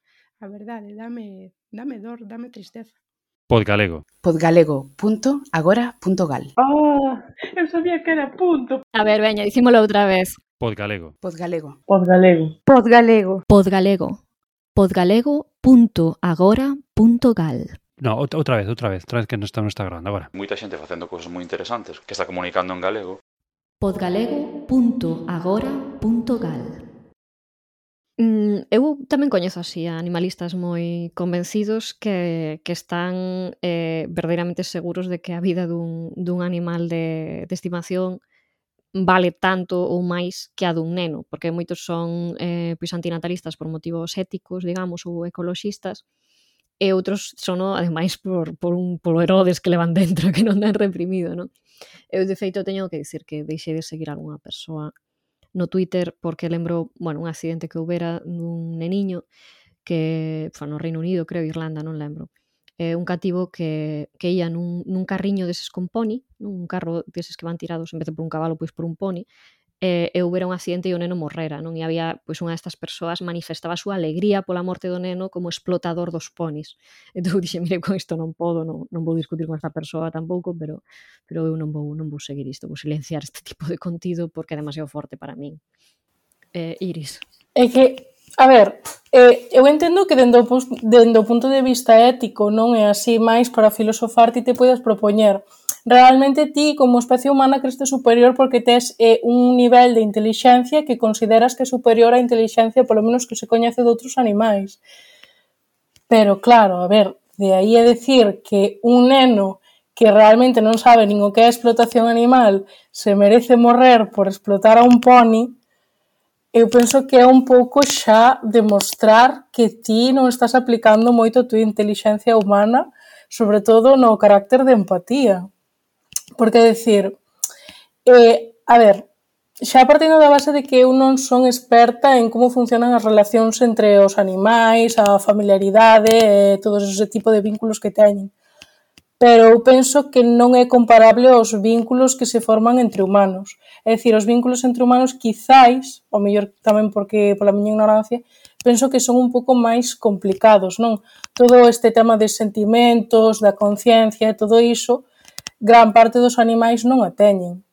A verdade, dame, dame dor, dame tristeza. Podgalego. Podgalego.agora.gal Oh, ah, eu sabía que era punto. A ver, veña, dicímolo outra vez. Podgalego. Podgalego. Podgalego. Podgalego. Podgalego. Podgalego.agora.gal No, outra vez, outra vez, outra vez que non está, non está grabando agora. Moita xente facendo cousas moi interesantes que está comunicando en galego. podgalego.agora.gal Mm, eu tamén coñezo así a animalistas moi convencidos que, que están eh, verdadeiramente seguros de que a vida dun, dun animal de, de estimación vale tanto ou máis que a dun neno, porque moitos son eh, pois antinatalistas por motivos éticos, digamos, ou ecoloxistas, e outros sono ademais por, por un por Herodes que levan dentro que non dan reprimido, non? Eu de feito teño que dicir que deixei de seguir algunha persoa no Twitter porque lembro, bueno, un accidente que houbera dun neniño que foi no Reino Unido, creo, Irlanda, non lembro. Eh, un cativo que, que ia nun, nun carriño deses con poni, nun carro deses que van tirados en vez de por un cabalo, pois por un poni, eh, eh e houbera un accidente e o neno morrera, non? E había, pois, unha destas persoas manifestaba a súa alegría pola morte do neno como explotador dos ponis. Entón, dixe, mire, con isto non podo, non, non vou discutir con esta persoa tampouco, pero, pero eu non vou, non vou seguir isto, vou silenciar este tipo de contido porque é demasiado forte para min. Eh, Iris. É que A ver, eh, eu entendo que dendo, dendo o punto de vista ético non é así máis para filosofar ti te podes propoñer realmente ti como especie humana creste superior porque tes eh, un nivel de intelixencia que consideras que é superior á intelixencia polo menos que se coñece de outros animais. Pero claro, a ver, de aí é decir que un neno que realmente non sabe nin o que é explotación animal se merece morrer por explotar a un pony, eu penso que é un pouco xa demostrar que ti non estás aplicando moito a túa intelixencia humana, sobre todo no carácter de empatía. Porque decir, eh, a ver, xa partindo da base de que eu non son experta en como funcionan as relacións entre os animais, a familiaridade e todos ese tipo de vínculos que teñen. Pero eu penso que non é comparable aos vínculos que se forman entre humanos. É dicir, os vínculos entre humanos quizáis, ou mellor tamén porque pola miña ignorancia, penso que son un pouco máis complicados, non? Todo este tema de sentimentos, da conciencia e todo iso, gran parte dos animais non a teñen.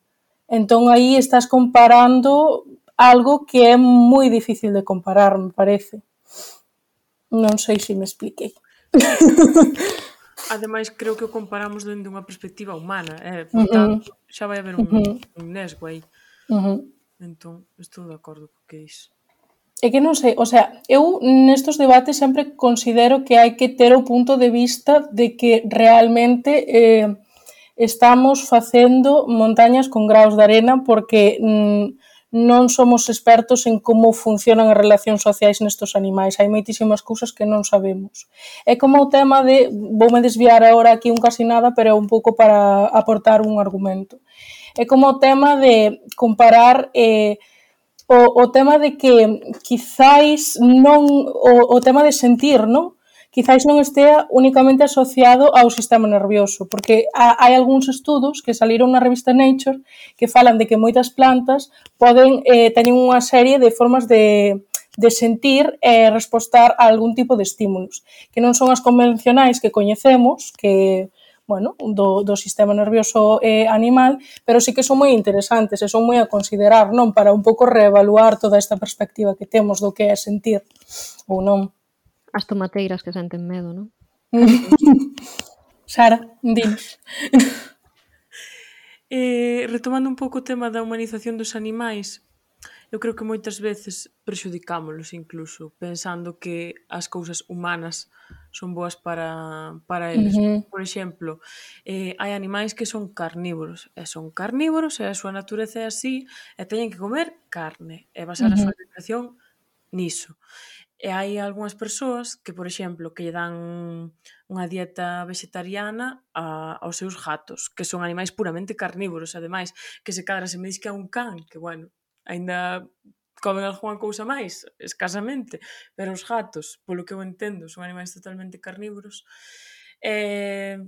Entón aí estás comparando algo que é moi difícil de comparar, me parece. Non sei se me expliquei. Ademais, creo que o comparamos dende unha perspectiva humana, eh? Portanto, uh -huh. xa vai haber un, uh -huh. un nesgo aí. Uh -huh. Entón, estou de acordo co que dis. É que non sei, o sea, eu nestos debates sempre considero que hai que ter o punto de vista de que realmente eh, estamos facendo montañas con graus de arena porque mm, non somos expertos en como funcionan as relacións sociais nestos animais. Hai moitísimas cousas que non sabemos. É como o tema de, voume desviar agora aquí un casi nada, pero é un pouco para aportar un argumento. É como o tema de comparar eh, o, o tema de que quizáis non o, o tema de sentir, non? quizáis non estea únicamente asociado ao sistema nervioso, porque hai algúns estudos que saliron na revista Nature que falan de que moitas plantas poden eh, teñen unha serie de formas de, de sentir e eh, respostar a algún tipo de estímulos, que non son as convencionais que coñecemos, que bueno, do, do sistema nervioso eh, animal, pero sí que son moi interesantes e son moi a considerar, non? Para un pouco reevaluar toda esta perspectiva que temos do que é sentir ou non. As tomateiras que senten medo, non? Sara, dinos. eh, retomando un pouco o tema da humanización dos animais, eu creo que moitas veces prexudicámolos incluso, pensando que as cousas humanas son boas para, para eles. Uh -huh. Por exemplo, eh, hai animais que son carnívoros, e son carnívoros, e a súa natureza é así, e teñen que comer carne, e basar uh -huh. a súa alimentación niso. E hai algunhas persoas que, por exemplo, que lle dan unha dieta vegetariana a, aos seus gatos, que son animais puramente carnívoros, ademais, que se cadra se me dis que é un can, que, bueno, aínda comen algunha cousa máis, escasamente, pero os gatos, polo que eu entendo, son animais totalmente carnívoros. Eh,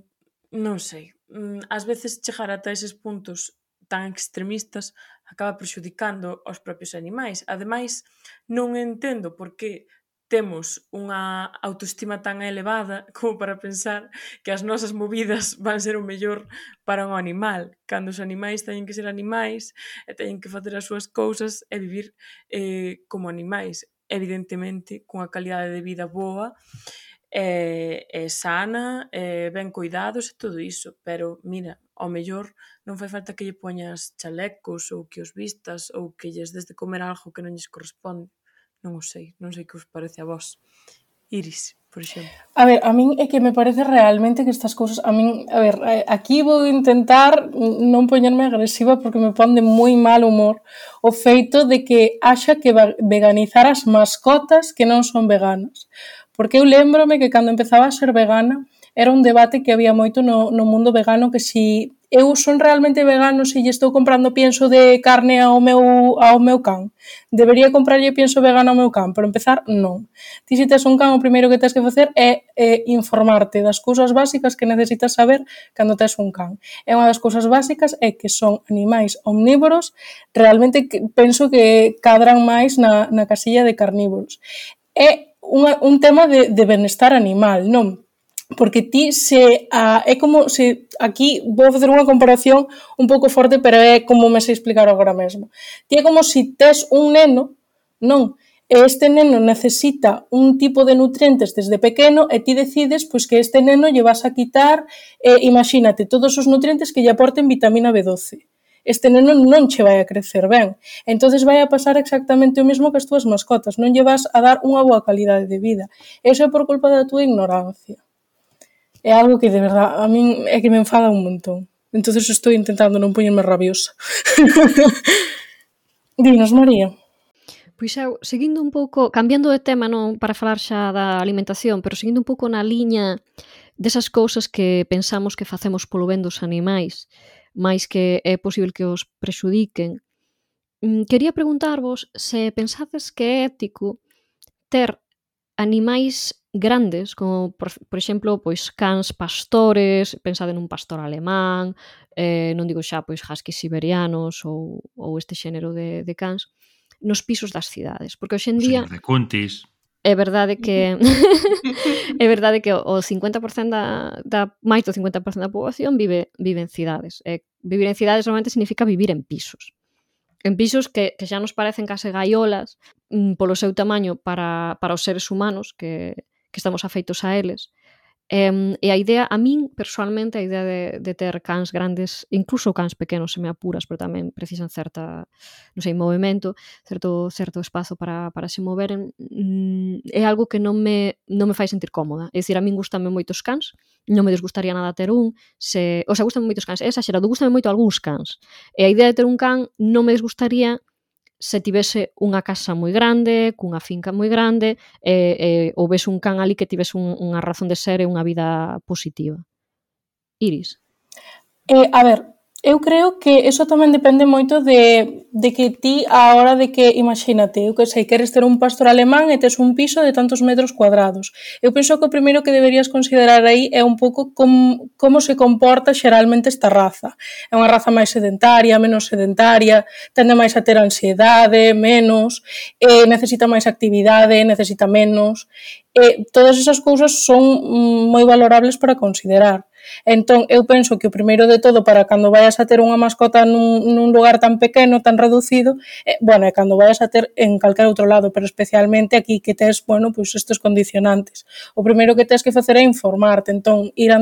non sei, mm, ás veces chegar ata eses puntos tan extremistas acaba prexudicando aos propios animais. Ademais, non entendo por que temos unha autoestima tan elevada como para pensar que as nosas movidas van ser o mellor para un animal, cando os animais teñen que ser animais e teñen que facer as súas cousas e vivir eh, como animais, evidentemente cunha calidade de vida boa e, e sana, e ben cuidados e todo iso, pero mira, ao mellor non fai falta que lle poñas chalecos ou que os vistas ou que lles des de comer algo que non lles corresponde non o sei, non sei que os parece a vós. Iris, por exemplo. A ver, a min é que me parece realmente que estas cousas, a min, a ver, eh, aquí vou intentar non poñerme agresiva porque me pon de moi mal humor o feito de que haxa que veganizar as mascotas que non son veganas. Porque eu lembrome que cando empezaba a ser vegana, era un debate que había moito no, no mundo vegano que si eu son realmente vegano se lle estou comprando pienso de carne ao meu, ao meu can. Debería comprarlle pienso vegano ao meu can, pero empezar non. Ti se tes un can, o primeiro que tens que facer é, é informarte das cousas básicas que necesitas saber cando tes un can. E unha das cousas básicas é que son animais omnívoros, realmente penso que cadran máis na, na casilla de carnívoros. É unha, un tema de, de benestar animal, non? porque ti se a, é como se aquí vou facer unha comparación un pouco forte, pero é como me sei explicar agora mesmo. Ti é como se tes un neno, non? E este neno necesita un tipo de nutrientes desde pequeno e ti decides pois que este neno lle vas a quitar, e imagínate, todos os nutrientes que lle aporten vitamina B12 este neno non che vai a crecer ben. entonces vai a pasar exactamente o mesmo que as túas mascotas, non lle vas a dar unha boa calidade de vida. Eso é por culpa da túa ignorancia é algo que de verdad a min é que me enfada un montón. Entonces estou intentando non poñerme rabiosa. Dinos, María. Pois eu, seguindo un pouco, cambiando de tema non para falar xa da alimentación, pero seguindo un pouco na liña desas cousas que pensamos que facemos polo ben dos animais, máis que é posible que os prexudiquen. Mm, quería preguntarvos se pensades que é ético ter animais grandes, como por, por exemplo, pois cans pastores, pensade nun pastor alemán, eh, non digo xa pois huskies siberianos ou, ou este xénero de, de cans, nos pisos das cidades, porque hoxe en día... De cuntis. É verdade que é verdade que o 50% da, da máis do 50% da poboación vive vive en cidades. E vivir en cidades normalmente significa vivir en pisos. En pisos que, que xa nos parecen case gaiolas mm, polo seu tamaño para, para os seres humanos que, que estamos afeitos a eles. Um, e a idea, a min, personalmente, a idea de, de ter cans grandes, incluso cans pequenos, se me apuras, pero tamén precisan certa, non sei, movimento, certo certo espazo para, para se moveren, mm, é algo que non me, non me fai sentir cómoda. É dicir, a min gustame moitos cans, non me desgustaría nada ter un, se, o sea, gustame moitos cans, é exagerado, gustame moito algúns cans. E a idea de ter un can non me desgustaría se tivese unha casa moi grande, cunha finca moi grande, e, e ves un can ali que tivese un, unha razón de ser e unha vida positiva. Iris. Eh, a ver, Eu creo que eso tamén depende moito de, de que ti a hora de que, imagínate, eu que sei, queres ter un pastor alemán e tes un piso de tantos metros cuadrados. Eu penso que o primeiro que deberías considerar aí é un pouco com, como se comporta xeralmente esta raza. É unha raza máis sedentaria, menos sedentaria, tende máis a ter ansiedade, menos, eh, necesita máis actividade, necesita menos. Eh, todas esas cousas son mm, moi valorables para considerar. Entón, eu penso que o primeiro de todo para cando vayas a ter unha mascota nun, nun lugar tan pequeno, tan reducido, eh, bueno, é cando vayas a ter en calquer outro lado, pero especialmente aquí que tes, bueno, pois estes condicionantes. O primeiro que tes que facer é informarte, entón, ir a,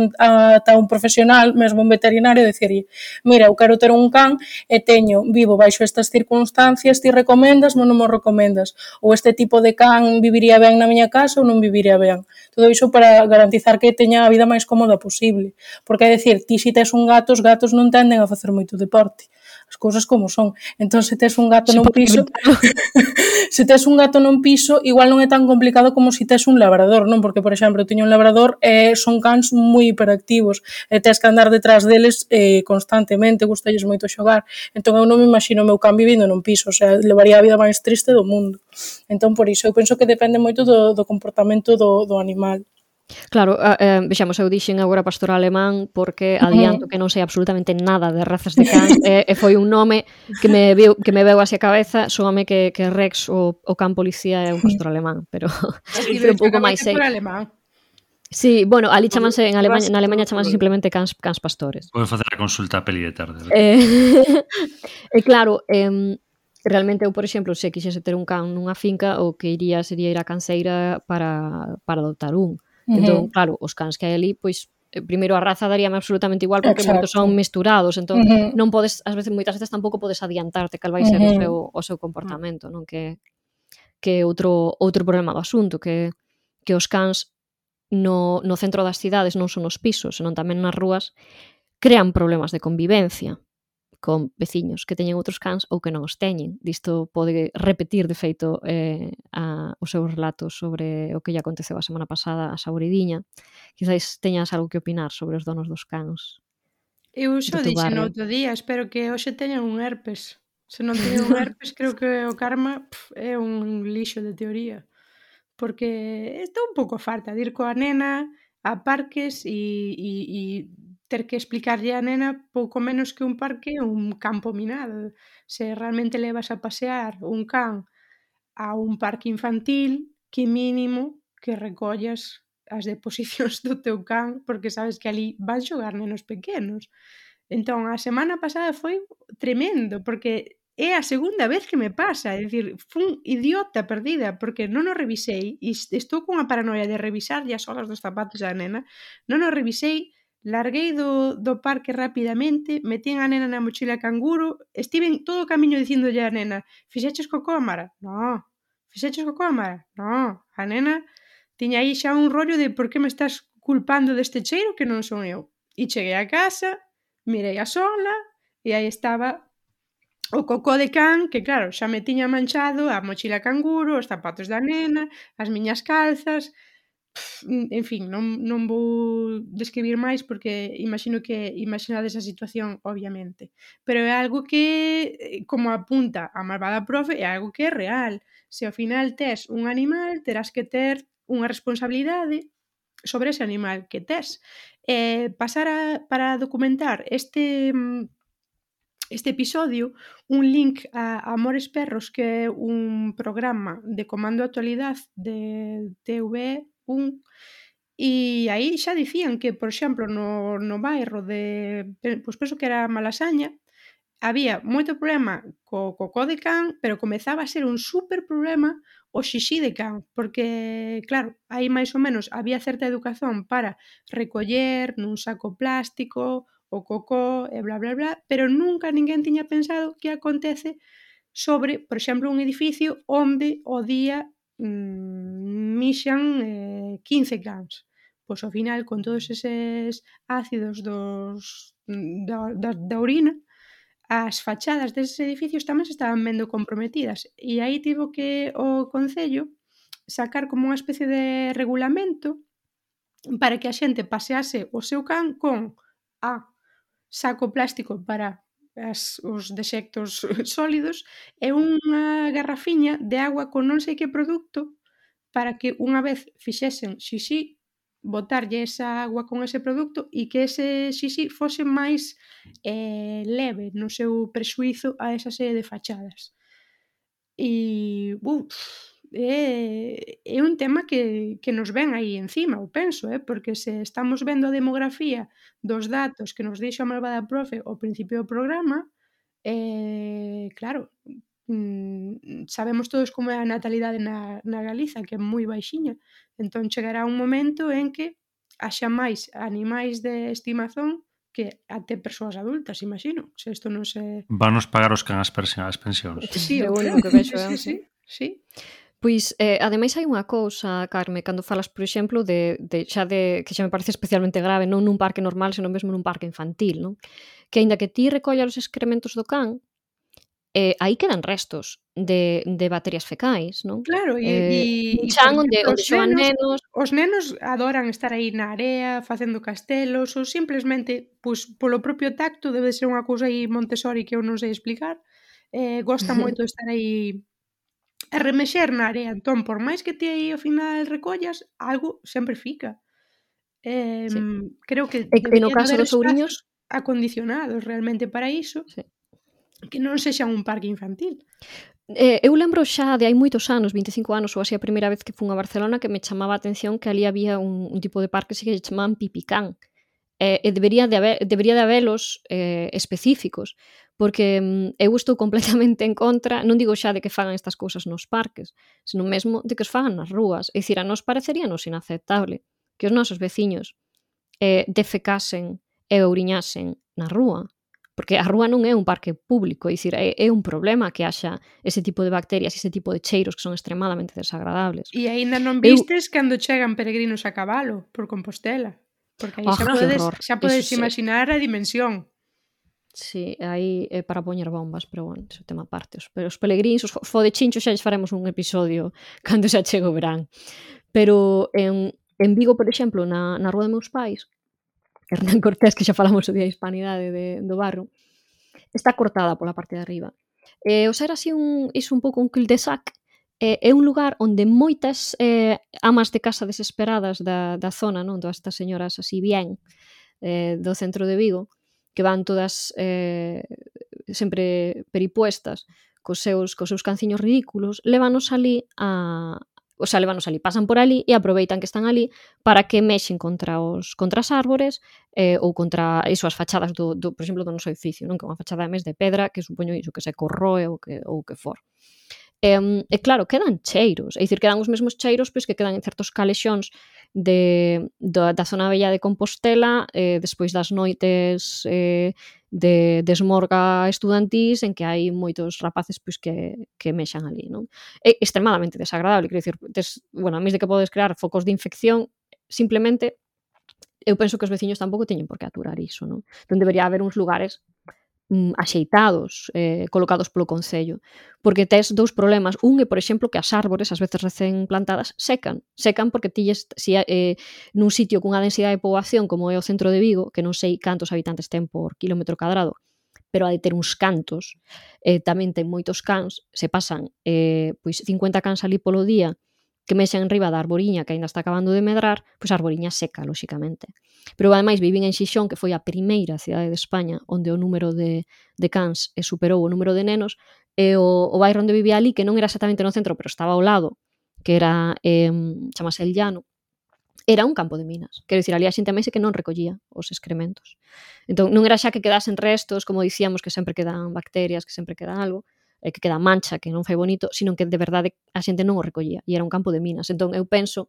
a un profesional, mesmo un veterinario, e dicir, mira, eu quero ter un can e teño vivo baixo estas circunstancias, ti recomendas non, non me recomendas? Ou este tipo de can viviría ben na miña casa ou non viviría ben? Todo iso para garantizar que teña a vida máis cómoda posible. Porque, é dicir, ti se tes un gato, os gatos non tenden a facer moito deporte. As cousas como son. Entón, se tes un gato nun piso... se tes un gato nun piso, igual non é tan complicado como se tes un labrador, non? Porque, por exemplo, teño un labrador e eh, son cans moi hiperactivos e tes que andar detrás deles eh, constantemente, gustalles moito xogar. Entón, eu non me imagino o meu can vivindo nun piso, o sea, levaría a vida máis triste do mundo. Entón, por iso, eu penso que depende moito do, do comportamento do, do animal. Claro, eh, eh vexamos, eu dixen agora pastor alemán porque adianto que non sei absolutamente nada de razas de cans e, e foi un nome que me veu, que me veu así a cabeza, súame que, que Rex o, o can policía é un pastor alemán, pero, sí, pero un pouco máis sei. Alemán. Sí, bueno, ali chamanse en Alemanha, na Alemanha chamanse simplemente cans, cans pastores. Vou facer a consulta a peli de tarde. Eh, e claro, eh, realmente eu, por exemplo, se quixese ter un can nunha finca, o que iría sería ir a canseira para, para adoptar un. Uh Uh -huh. Entón, claro, os cans que hai ali, pois eh, primeiro a raza daríame absolutamente igual porque Exacto. moitos son misturados, entón uh -huh. non podes, ás veces moitas veces tampouco podes adiantarte cal vai ser uh -huh. o seu o seu comportamento, non que que outro outro problema do asunto, que que os cans no no centro das cidades non son os pisos, senón tamén nas rúas crean problemas de convivencia con veciños que teñen outros cans ou que non os teñen. Disto pode repetir, de feito, eh, a, o seu relato sobre o que lle aconteceu a semana pasada a Sauridiña. Quizáis teñas algo que opinar sobre os donos dos cans. Eu xo dixen outro día, espero que hoxe teñan un herpes. Se non teñen un herpes, creo que o karma pff, é un lixo de teoría. Porque estou un pouco farta de ir coa nena a parques e, e, e ter que explicarlle a nena pouco menos que un parque un campo minado. Se realmente levas a pasear un can a un parque infantil, que mínimo que recollas as deposicións do teu can, porque sabes que ali van xogar nenos pequenos. Entón, a semana pasada foi tremendo, porque é a segunda vez que me pasa, é dicir, fun idiota perdida porque non o revisei e estou cunha paranoia de revisar as solas dos zapatos da nena, non o revisei Larguei do, do parque rapidamente, metín a nena na mochila canguro, estiven todo o camiño dicindolle a nena, fixeches co cómara? No. Fixeches co cómara? No. A nena tiña aí xa un rollo de por que me estás culpando deste cheiro que non son eu. E cheguei a casa, mirei a sola, e aí estaba o cocó de can, que claro, xa me tiña manchado a mochila canguro, os zapatos da nena, as miñas calzas, Mm, en fin, non, non vou describir máis porque imagino que imaginades a situación, obviamente. Pero é algo que, eh, como apunta a malvada profe, é algo que é real. Se ao final tes un animal, terás que ter unha responsabilidade sobre ese animal que tes. Eh, pasar a, para documentar este mm, este episodio un link a Amores Perros, que é un programa de comando actualidade de TV un E aí xa dicían que, por exemplo, no, no bairro de... Pois penso que era Malasaña, había moito problema co cocó de can, pero comezaba a ser un super problema o xixi de can, porque, claro, aí máis ou menos había certa educación para recoller nun saco plástico o cocó e bla, bla, bla, pero nunca ninguén tiña pensado que acontece sobre, por exemplo, un edificio onde o día mm, mixan eh, 15 grams. Pois ao final, con todos eses ácidos dos, mm, da, da, da orina, as fachadas deses edificios tamén se estaban vendo comprometidas. E aí tivo que o Concello sacar como unha especie de regulamento para que a xente pasease o seu can con a saco plástico para as, os dexectos sólidos e unha garrafiña de agua con non sei que produto para que unha vez fixesen xixi, botarlle esa agua con ese produto e que ese xixi fose máis eh, leve no seu presuizo a esa serie de fachadas. E, uff, é, é un tema que, que nos ven aí encima, eu penso, eh? porque se estamos vendo a demografía dos datos que nos deixa a malvada profe ao principio do programa, eh, claro, mm, sabemos todos como é a natalidade na, na Galiza, que é moi baixiña, entón chegará un momento en que haxa máis animais de estimación que até persoas adultas, imagino. Se isto non se... Vanos pagar os can as, as pensións. Sí, o único que vexo, sí, sí, sí. sí. Pois, eh, ademais hai unha cousa, Carme, cando falas, por exemplo, de, de xa de que xa me parece especialmente grave, non nun parque normal, senón mesmo nun parque infantil, non? Que aínda que ti recolla os excrementos do can, eh, aí quedan restos de, de baterías fecais, non? Claro, e, eh, e, chan onde, onde xoan nenos... Os nenos adoran estar aí na area, facendo castelos, ou simplemente, pois, polo propio tacto, debe ser unha cousa aí Montessori que eu non sei explicar, eh, gosta moito estar aí E remexer na área. Entón, por máis que ti aí ao final recollas, algo sempre fica. Eh, sí. Creo que... E que no caso dos ouriños... Acondicionados realmente para iso. Sí. Que non sexa un parque infantil. Eh, eu lembro xa de hai moitos anos, 25 anos ou así a primeira vez que fun a Barcelona que me chamaba a atención que ali había un, un tipo de parque que se chamaban Pipicán. Eh, e debería de haber, debería de habelos eh, específicos, porque mm, eu estou completamente en contra, non digo xa de que fagan estas cousas nos parques, senón mesmo de que os fagan nas rúas. É dicir, a nos pareceríanos inaceptable que os nosos veciños eh, defecasen e ouriñasen na rúa, porque a rúa non é un parque público, é dicir, é, é un problema que haxa ese tipo de bacterias, ese tipo de cheiros que son extremadamente desagradables. E aínda non vistes eu... cando chegan peregrinos a cabalo por Compostela, porque aí oh, xa podes, horror. xa podes Eso imaginar a dimensión. Sí, aí é para poñer bombas, pero bueno, ese tema parte. Os, pero os pelegríns, os, os fodechinchos xa faremos un episodio cando xa chega o verán. Pero en, en Vigo, por exemplo, na, na Rúa de Meus Pais, Hernán Cortés, que xa falamos o Día de Hispanidade de, do barro, está cortada pola parte de arriba. Eh, o ser así un, iso un pouco un cul-de-sac, eh, é un lugar onde moitas eh, amas de casa desesperadas da, da zona, non? Das señoras así bien, eh, do centro de Vigo, que van todas eh, sempre peripuestas cos seus, cos seus canciños ridículos, levanos ali a, o sea, levanos ali, pasan por ali e aproveitan que están ali para que mexen contra os contra as árbores eh, ou contra iso, as fachadas, do, do, por exemplo, do noso edificio, non? que é unha fachada máis de pedra que supoño iso que se corroe ou que, ou que for. E, e claro, quedan cheiros, é dicir, quedan os mesmos cheiros pois que quedan en certos calexóns de, da, da zona bella de Compostela eh, despois das noites eh, de, de esmorga estudantís en que hai moitos rapaces pois que, que mexan ali, non? É extremadamente desagradable, quero dicir, des, bueno, a mí de que podes crear focos de infección simplemente eu penso que os veciños tampouco teñen por que aturar iso, non? Entón debería haber uns lugares mm, axeitados, eh, colocados polo Concello. Porque tes dous problemas. Un é, por exemplo, que as árbores, ás veces recén plantadas, secan. Secan porque tilles si, eh, nun sitio cunha densidade de poboación como é o centro de Vigo, que non sei cantos habitantes ten por kilómetro cadrado, pero hai de ter uns cantos, eh, tamén ten moitos cans, se pasan eh, pois 50 cans ali polo día, que mexen riba da arboriña que aínda está acabando de medrar, pois a arboriña seca, lóxicamente. Pero ademais vivín en Xixón, que foi a primeira cidade de España onde o número de, de cans e superou o número de nenos, e o, o bairro onde vivía ali, que non era exactamente no centro, pero estaba ao lado, que era, eh, chamase El Llano, era un campo de minas. Quero dicir, ali a xente máis que non recollía os excrementos. Entón, non era xa que quedasen restos, como dicíamos, que sempre quedan bacterias, que sempre queda algo, e que queda mancha, que non fai bonito, sino que de verdade a xente non o recollía e era un campo de minas. Entón eu penso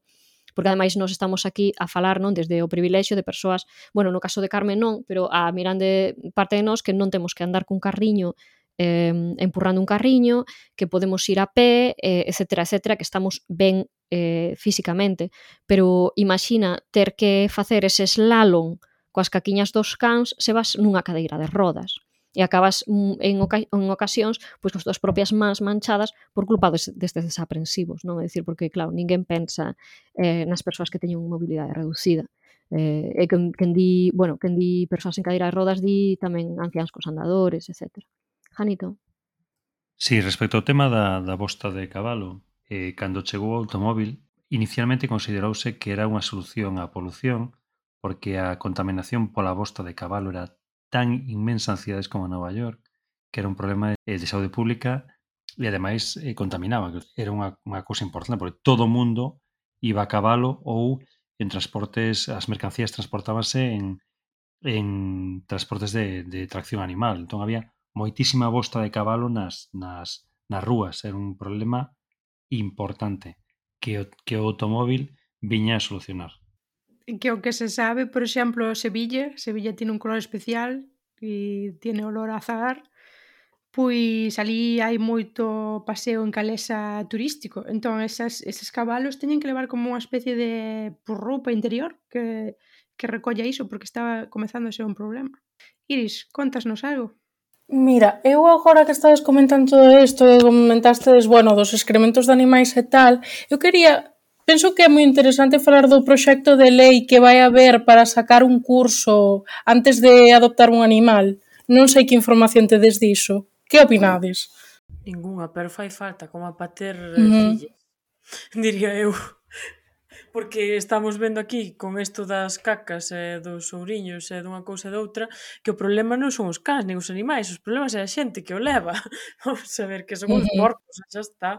porque ademais nós estamos aquí a falar non desde o privilexio de persoas, bueno, no caso de Carmen non, pero a mirande parte de nós que non temos que andar cun carriño eh, empurrando un carriño, que podemos ir a pé, eh, etcétera, etcétera, que estamos ben eh, físicamente. Pero imagina ter que facer ese slalom coas caquiñas dos cans se vas nunha cadeira de rodas e acabas mm, en, oca en ocasións pois con as túas propias mans manchadas por culpa des, destes desaprensivos, non? É dicir, porque claro, ninguén pensa eh, nas persoas que teñen mobilidade reducida. Eh, e quen, quen di, bueno, quen di persoas en cadeira de rodas di tamén anciáns cos andadores, etc. Janito. Sí, respecto ao tema da, da bosta de cabalo, eh, cando chegou o automóvil, inicialmente considerouse que era unha solución á polución porque a contaminación pola bosta de cabalo era tan inmensa en cidades como Nova York, que era un problema de, de saúde pública e ademais eh, contaminaba, que era unha, unha cousa importante, porque todo o mundo iba a cabalo ou en transportes, as mercancías transportábanse en, en transportes de, de tracción animal. Entón había moitísima bosta de cabalo nas, nas, nas rúas. Era un problema importante que o, que o automóvil viña a solucionar que o que se sabe, por exemplo, Sevilla, Sevilla tiene un color especial e tiene olor a azagar, pois ali hai moito paseo en calesa turístico. Entón, esas, eses cabalos teñen que levar como unha especie de por roupa interior que, que recolla iso, porque estaba comezando a ser un problema. Iris, contasnos algo. Mira, eu agora que estades comentando todo isto e comentastes, bueno, dos excrementos de animais e tal, eu quería Penso que é moi interesante falar do proxecto de lei que vai haber para sacar un curso antes de adoptar un animal. Non sei que información tedes diso. Que opinades? Ninguna, pero fai falta como a pater uh -huh. filles, diría eu. Porque estamos vendo aquí con isto das cacas e dos ouriños e dunha cousa e doutra que o problema non son os cans nin os animais, os problemas é a xente que o leva. Vamos a ver que son os porcos, xa está.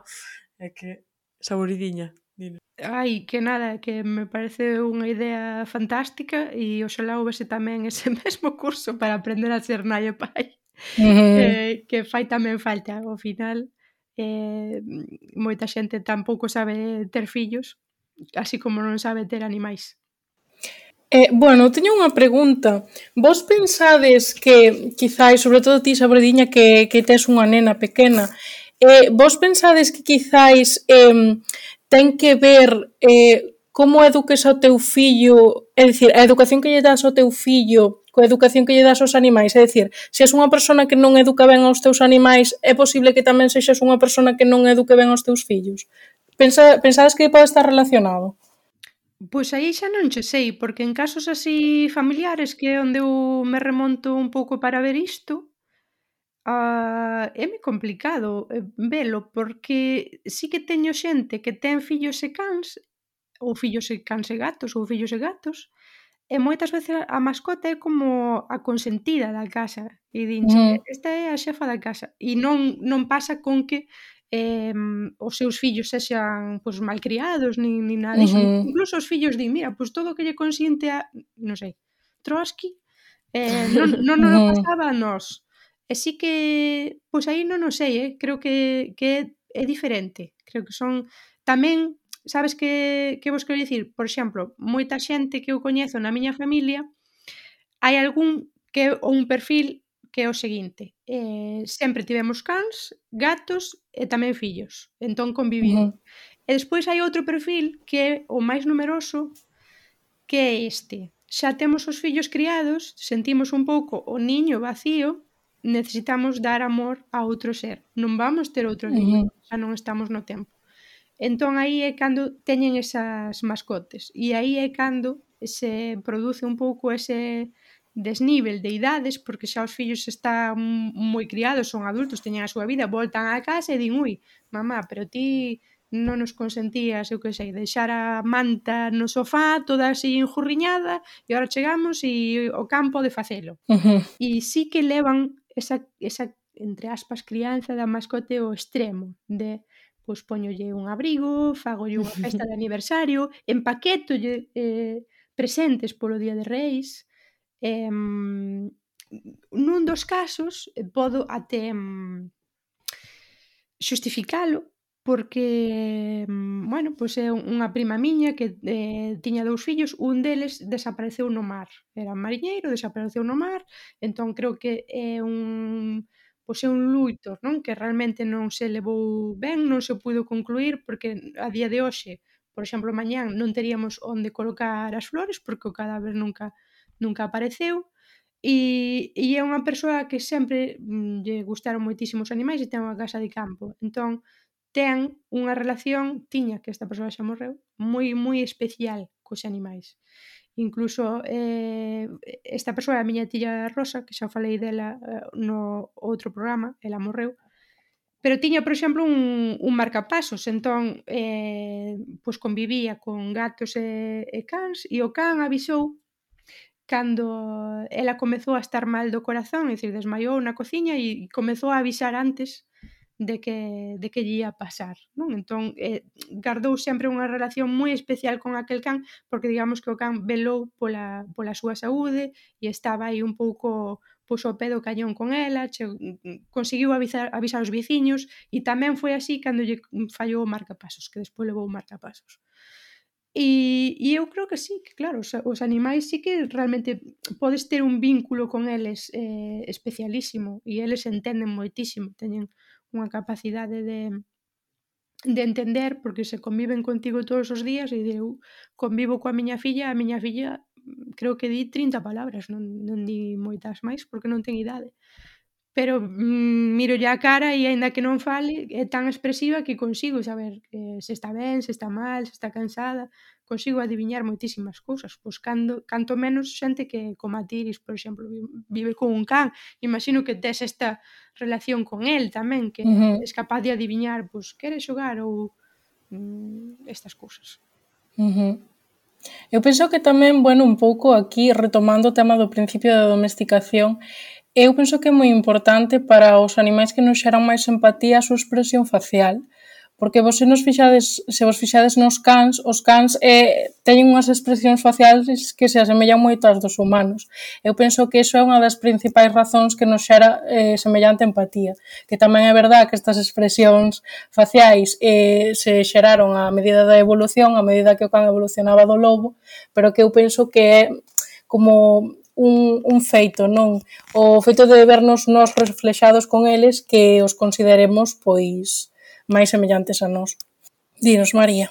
É que saboridiña. Dime. Ai, que nada, que me parece unha idea fantástica e oxalá houvese tamén ese mesmo curso para aprender a ser nai e pai. Uh eh, que fai tamén falta ao final eh, moita xente tampouco sabe ter fillos así como non sabe ter animais Eh, bueno, teño unha pregunta. Vos pensades que, quizáis, sobre todo ti, Sabrediña, que, que tes unha nena pequena, eh, vos pensades que quizáis eh, ten que ver eh, como eduques ao teu fillo, é dicir, a educación que lle das ao teu fillo coa educación que lle das aos animais, é dicir, se és unha persona que non educa ben aos teus animais, é posible que tamén sexas unha persona que non eduque ben aos teus fillos. Pensa, pensades que pode estar relacionado? Pois aí xa non che sei, porque en casos así familiares que é onde eu me remonto un pouco para ver isto, Uh, é moi complicado eh, velo porque sí que teño xente que ten fillos e cans ou fillos e cans e gatos ou fillos e gatos e moitas veces a mascota é como a consentida da casa e dinche, mm. esta é a xefa da casa e non, non pasa con que eh, os seus fillos sexan pois, malcriados nin, nin nada disso. Uh -huh. Incluso os fillos di, mira, pois todo o que lle consiente a, non sei, Trotsky, eh, non, non, non, non pasaba a nós. E sí que, pois aí non o sei, eh? creo que, que é, é diferente. Creo que son tamén, sabes que, que vos quero dicir? Por exemplo, moita xente que eu coñezo na miña familia, hai algún que ou un perfil que é o seguinte. Eh, sempre tivemos cans, gatos e tamén fillos. Entón convivimos. Uh -huh. E despois hai outro perfil que é o máis numeroso que é este. Xa temos os fillos criados, sentimos un pouco o niño vacío necesitamos dar amor a outro ser. Non vamos ter outro niño, uh -huh. xa non estamos no tempo. Entón aí é cando teñen esas mascotes e aí é cando se produce un pouco ese desnivel de idades porque xa os fillos están moi criados, son adultos, teñen a súa vida, voltan á casa e din, ui, mamá, pero ti non nos consentías, eu que sei, deixar a manta no sofá toda así enjurriñada e agora chegamos e o campo de facelo. Uh -huh. E sí que levan esa, esa entre aspas, crianza da mascote o extremo de pois poñolle un abrigo, fagolle unha festa de aniversario, empaquetolle eh, presentes polo Día de Reis. Eh, nun dos casos eh, podo até mm, xustificalo porque, mm, bueno, pois é unha prima miña que eh, tiña dous fillos, un deles desapareceu no mar, era mariñeiro, desapareceu no mar, entón creo que é un pois é un luito, non? Que realmente non se levou ben, non se puido concluir porque a día de hoxe, por exemplo, mañán non teríamos onde colocar as flores porque o cadáver nunca nunca apareceu e, e é unha persoa que sempre mm, lle gustaron moitísimos animais e ten unha casa de campo. Entón, ten unha relación tiña que esta persoa xa morreu moi moi especial cos animais. Incluso eh, esta persoa a miña tía Rosa que xa falei dela eh, no outro programa ela morreu pero tiña, por exemplo, un, un marcapasos, entón eh, pois convivía con gatos e, e cans e o can avisou cando ela comezou a estar mal do corazón, é dicir, desmaiou na cociña e comezou a avisar antes de que, de que lle ia pasar. Non? Entón, eh, gardou sempre unha relación moi especial con aquel can, porque digamos que o can velou pola, pola súa saúde e estaba aí un pouco pois o pé do cañón con ela, che, conseguiu avisar, avisar os veciños e tamén foi así cando lle fallou o marcapasos, que despois levou o marcapasos. E, e eu creo que sí, que claro, os, os animais sí que realmente podes ter un vínculo con eles eh, especialísimo e eles entenden moitísimo, teñen unha capacidade de de entender porque se conviven contigo todos os días e eu convivo coa miña filla, a miña filla mm, creo que di 30 palabras, non, non di moitas máis porque non ten idade pero mm, mirolle a cara e aínda que non fale, é tan expresiva que consigo saber eh, se está ben, se está mal, se está cansada, consigo adiviñar moitísimas cousas, pois cando, canto menos xente que como a Tiris, por exemplo, vive con un can, imagino que tes esta relación con el tamén, que uh -huh. es capaz de adiviñar, pois, quere xogar ou mm, estas cousas. Uh -huh. Eu penso que tamén, bueno, un pouco aquí retomando o tema do principio da domesticación, Eu penso que é moi importante para os animais que nos xeran máis empatía a súa expresión facial, porque vos se nos fixades, se vos fixades nos cans, os cans eh, teñen unhas expresións faciales que se asemellan moito ás dos humanos. Eu penso que iso é unha das principais razóns que nos xera eh, semellante empatía, que tamén é verdad que estas expresións faciais eh, se xeraron a medida da evolución, a medida que o can evolucionaba do lobo, pero que eu penso que é como un, un feito, non? O feito de vernos nós reflexados con eles que os consideremos pois máis semellantes a nós. Dinos, María.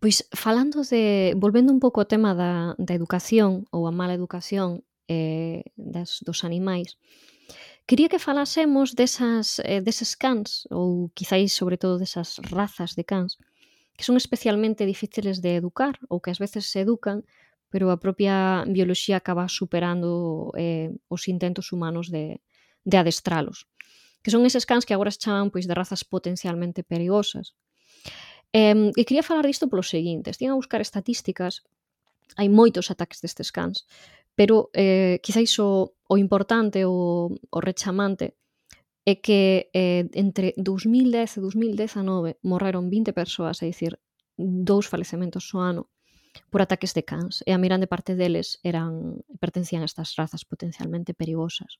Pois falando de, volvendo un pouco ao tema da, da educación ou a mala educación eh, das, dos animais, Quería que falásemos desas, eh, deses cans, ou quizáis sobre todo desas razas de cans, que son especialmente difíciles de educar, ou que ás veces se educan, pero a propia bioloxía acaba superando eh, os intentos humanos de, de adestralos que son eses cans que agora se chaman pois de razas potencialmente perigosas. Eh, e quería falar disto polo seguinte, estive a buscar estatísticas, hai moitos ataques destes cans, pero eh, quizáis o, o importante, o, o rechamante, é que eh, entre 2010 e 2019 morreron 20 persoas, é dicir, dous falecementos so ano, por ataques de cans, e a mirande parte deles eran pertencían a estas razas potencialmente perigosas.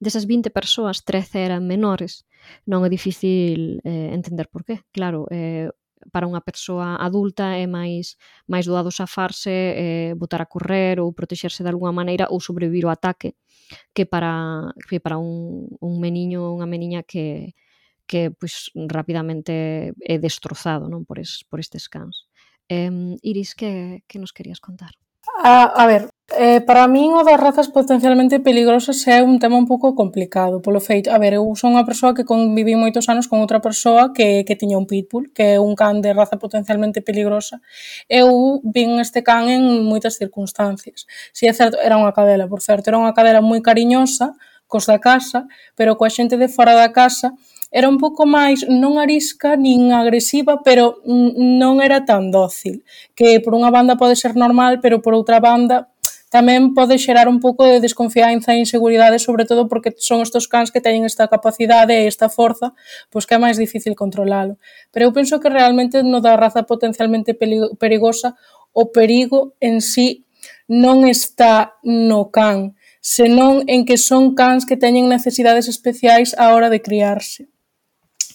Desas 20 persoas, 13 eran menores, non é difícil eh, entender por qué. Claro, eh, para unha persoa adulta é máis máis doado safarse, eh, botar a correr ou protexerse de algunha maneira ou sobrevivir ao ataque que para que para un, un meniño ou unha meniña que que pois rapidamente é destrozado, non, por es, por estes cans. Eh, Iris, que, que nos querías contar? A, a ver, eh, para min o das razas potencialmente peligrosas é un tema un pouco complicado, polo feito, a ver, eu son unha persoa que convivi moitos anos con outra persoa que, que tiña un pitbull, que é un can de raza potencialmente peligrosa. Eu vin este can en moitas circunstancias. Si é certo, era unha cadela, por certo, era unha cadela moi cariñosa, cos da casa, pero coa xente de fora da casa, era un pouco máis non arisca nin agresiva, pero non era tan dócil, que por unha banda pode ser normal, pero por outra banda tamén pode xerar un pouco de desconfianza e inseguridade, sobre todo porque son estes cans que teñen esta capacidade e esta forza, pois que é máis difícil controlalo. Pero eu penso que realmente no da raza potencialmente perigosa o perigo en sí non está no can, senón en que son cans que teñen necesidades especiais á hora de criarse.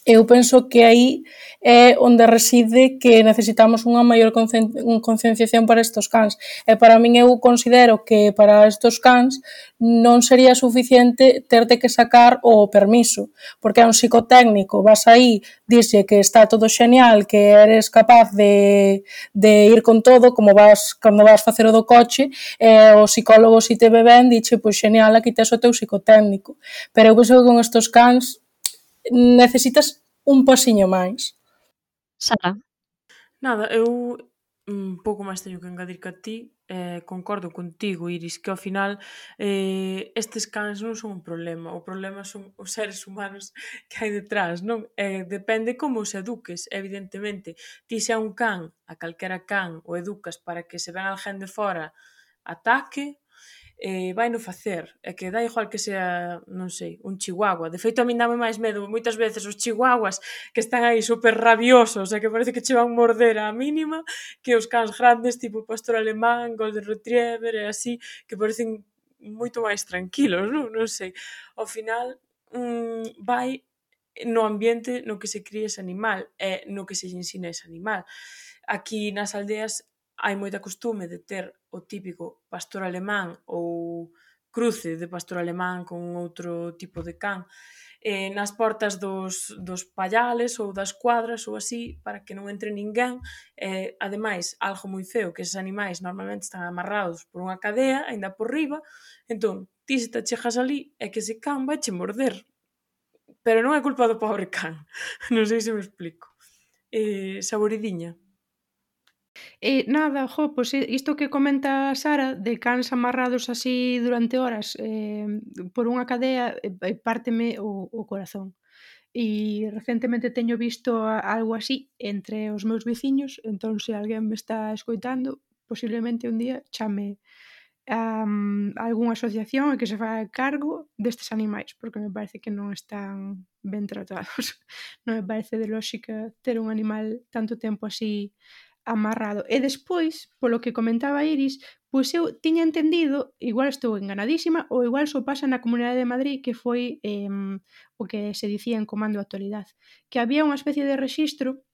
Eu penso que aí é onde reside que necesitamos unha maior concienciación para estos cans. E para min eu considero que para estos cans non sería suficiente terte que sacar o permiso, porque é un psicotécnico, vas aí, dixe que está todo xenial, que eres capaz de, de ir con todo, como vas cando vas facer o do coche, e o psicólogo si te ve ben, dixe, pois xenial, aquí tes o teu psicotécnico. Pero eu penso que con estos cans necesitas un pasiño máis. Sara? Nada, eu un pouco máis teño que engadir que a ti, eh, concordo contigo, Iris, que ao final eh, estes cans non son un problema, o problema son os seres humanos que hai detrás, non? Eh, depende como os eduques, evidentemente. Ti se a un can, a calquera can, o educas para que se ven alguén de fora ataque, eh, vai no facer, é que dá igual que sea, non sei, un chihuahua. De feito, a min dame máis medo moitas veces os chihuahuas que están aí super rabiosos e que parece que che van morder a mínima que os cans grandes tipo pastor alemán, golden retriever e así, que parecen moito máis tranquilos, non, non sei. Ao final, mm, vai no ambiente no que se cría ese animal e no que se ensina ese animal. Aquí nas aldeas hai moita costume de ter o típico pastor alemán ou cruce de pastor alemán con outro tipo de can eh, nas portas dos, dos pallales ou das cuadras ou así para que non entre ninguén eh, ademais, algo moi feo que eses animais normalmente están amarrados por unha cadea aínda por riba entón, ti se te chejas ali é que ese can vai che morder. Pero non é culpa do pobre can non sei se me explico. Eh, saboridiña. E nada, jo, pois eh, isto que comenta Sara de cans amarrados así durante horas eh, por unha cadea eh, eh, párteme o, o corazón. E recentemente teño visto algo así entre os meus veciños, entón se alguén me está escoitando, posiblemente un día chame a, um, algunha asociación que se faga cargo destes animais, porque me parece que non están ben tratados. non me parece de lógica ter un animal tanto tempo así amarrado. E despois, polo que comentaba Iris, pois eu tiña entendido, igual estou enganadísima, ou igual só pasa na Comunidade de Madrid, que foi eh, o que se dicía en Comando Actualidade, que había unha especie de rexistro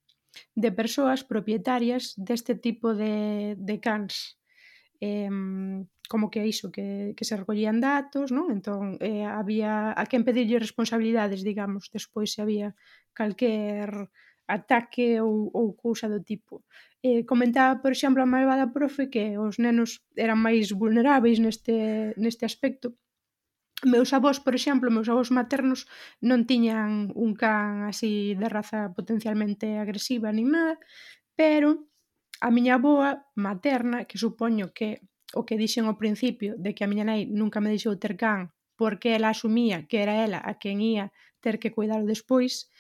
de persoas propietarias deste tipo de, de cans. Eh, como que iso, que, que se recollían datos, non? Entón, eh, había a quen pedirlle responsabilidades, digamos, despois se había calquer ataque ou, ou cousa do tipo. Eh, comentaba, por exemplo, a malvada profe que os nenos eran máis vulneráveis neste, neste aspecto. Meus avós, por exemplo, meus avós maternos non tiñan un can así de raza potencialmente agresiva nin nada, pero a miña aboa materna, que supoño que o que dixen ao principio de que a miña nai nunca me deixou ter can porque ela asumía que era ela a quen ia ter que cuidar despois,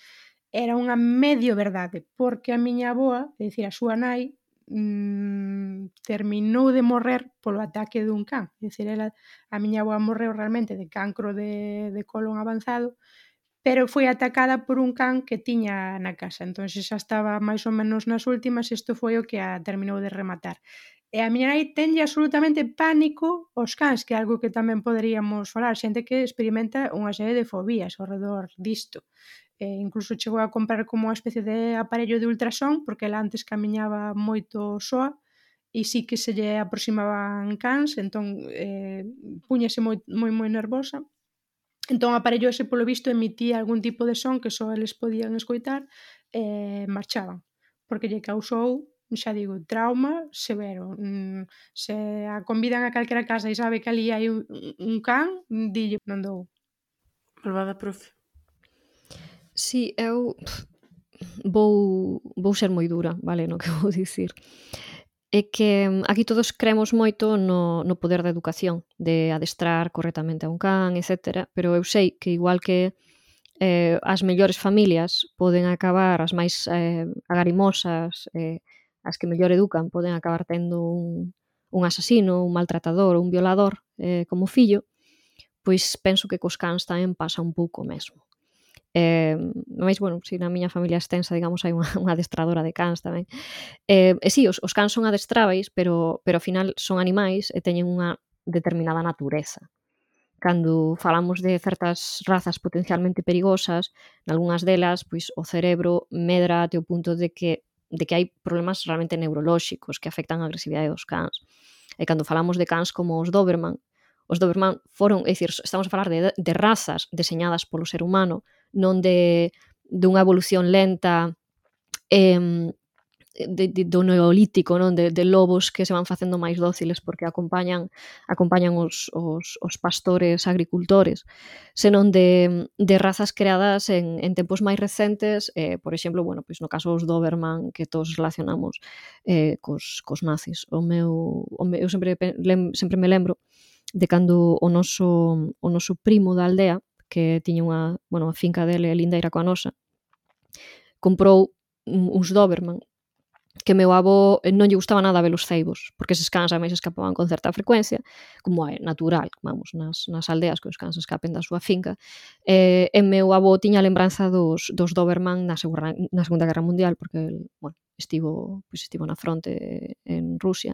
era unha medio verdade, porque a miña avoa, é dicir, a súa nai, mmm, terminou de morrer polo ataque dun can. É dicir, ela, a miña avoa morreu realmente de cancro de, de colon avanzado, pero foi atacada por un can que tiña na casa. Entón xa estaba máis ou menos nas últimas, isto foi o que a terminou de rematar. E a miña nai tenlle absolutamente pánico aos cans, que é algo que tamén poderíamos falar, xente que experimenta unha serie de fobías ao redor disto e incluso chegou a comprar como unha especie de aparello de ultrasón, porque ela antes camiñaba moito soa, e sí que se lle aproximaban cans, entón eh, puñase moi, moi, moi nervosa. Entón o aparello ese, polo visto, emitía algún tipo de son que só eles podían escoitar e eh, marchaban, porque lle causou xa digo, trauma severo. Mm, se a convidan a calquera casa e sabe que ali hai un, un can, dille, non dou. Malvada profe. Sí, eu vou, vou ser moi dura, vale, no que vou dicir. É que mm, aquí todos cremos moito no, no poder da educación, de adestrar correctamente a un can, etc. Pero eu sei que igual que eh, as mellores familias poden acabar, as máis eh, agarimosas, eh, as que mellor educan, poden acabar tendo un, un asasino, un maltratador, un violador eh, como fillo, pois penso que cos cans tamén pasa un pouco mesmo. Eh, mais, bueno, si na miña familia extensa, digamos, hai unha, unha adestradora de cans tamén. Eh, e si, sí, os, os cans son adestráveis, pero, pero ao final son animais e teñen unha determinada natureza. Cando falamos de certas razas potencialmente perigosas, nalgúnas delas, pois o cerebro medra até o punto de que de que hai problemas realmente neurolóxicos que afectan a agresividade dos cans. E cando falamos de cans como os Doberman, os Doberman foron, é dicir, estamos a falar de, de razas deseñadas polo ser humano non de dunha evolución lenta eh, de, de, do neolítico, non? De, de lobos que se van facendo máis dóciles porque acompañan acompañan os, os, os pastores agricultores, senón de, de razas creadas en, en tempos máis recentes, eh, por exemplo, bueno, pois no caso os Doberman que todos relacionamos eh, cos, cos nazis. O meu, o meu, eu sempre, lem, sempre me lembro de cando o noso, o noso primo da aldea que tiña unha, bueno, a finca dele linda era coa nosa, comprou uns Doberman que meu avó non lle gustaba nada ver os ceibos, porque eses cans máis escapaban con certa frecuencia, como é natural, vamos, nas, nas aldeas que os cans escapen da súa finca. Eh, e meu avó tiña lembranza dos, dos Doberman na, segura, na Segunda Guerra Mundial, porque, bueno, estivo, pois estivo na fronte en Rusia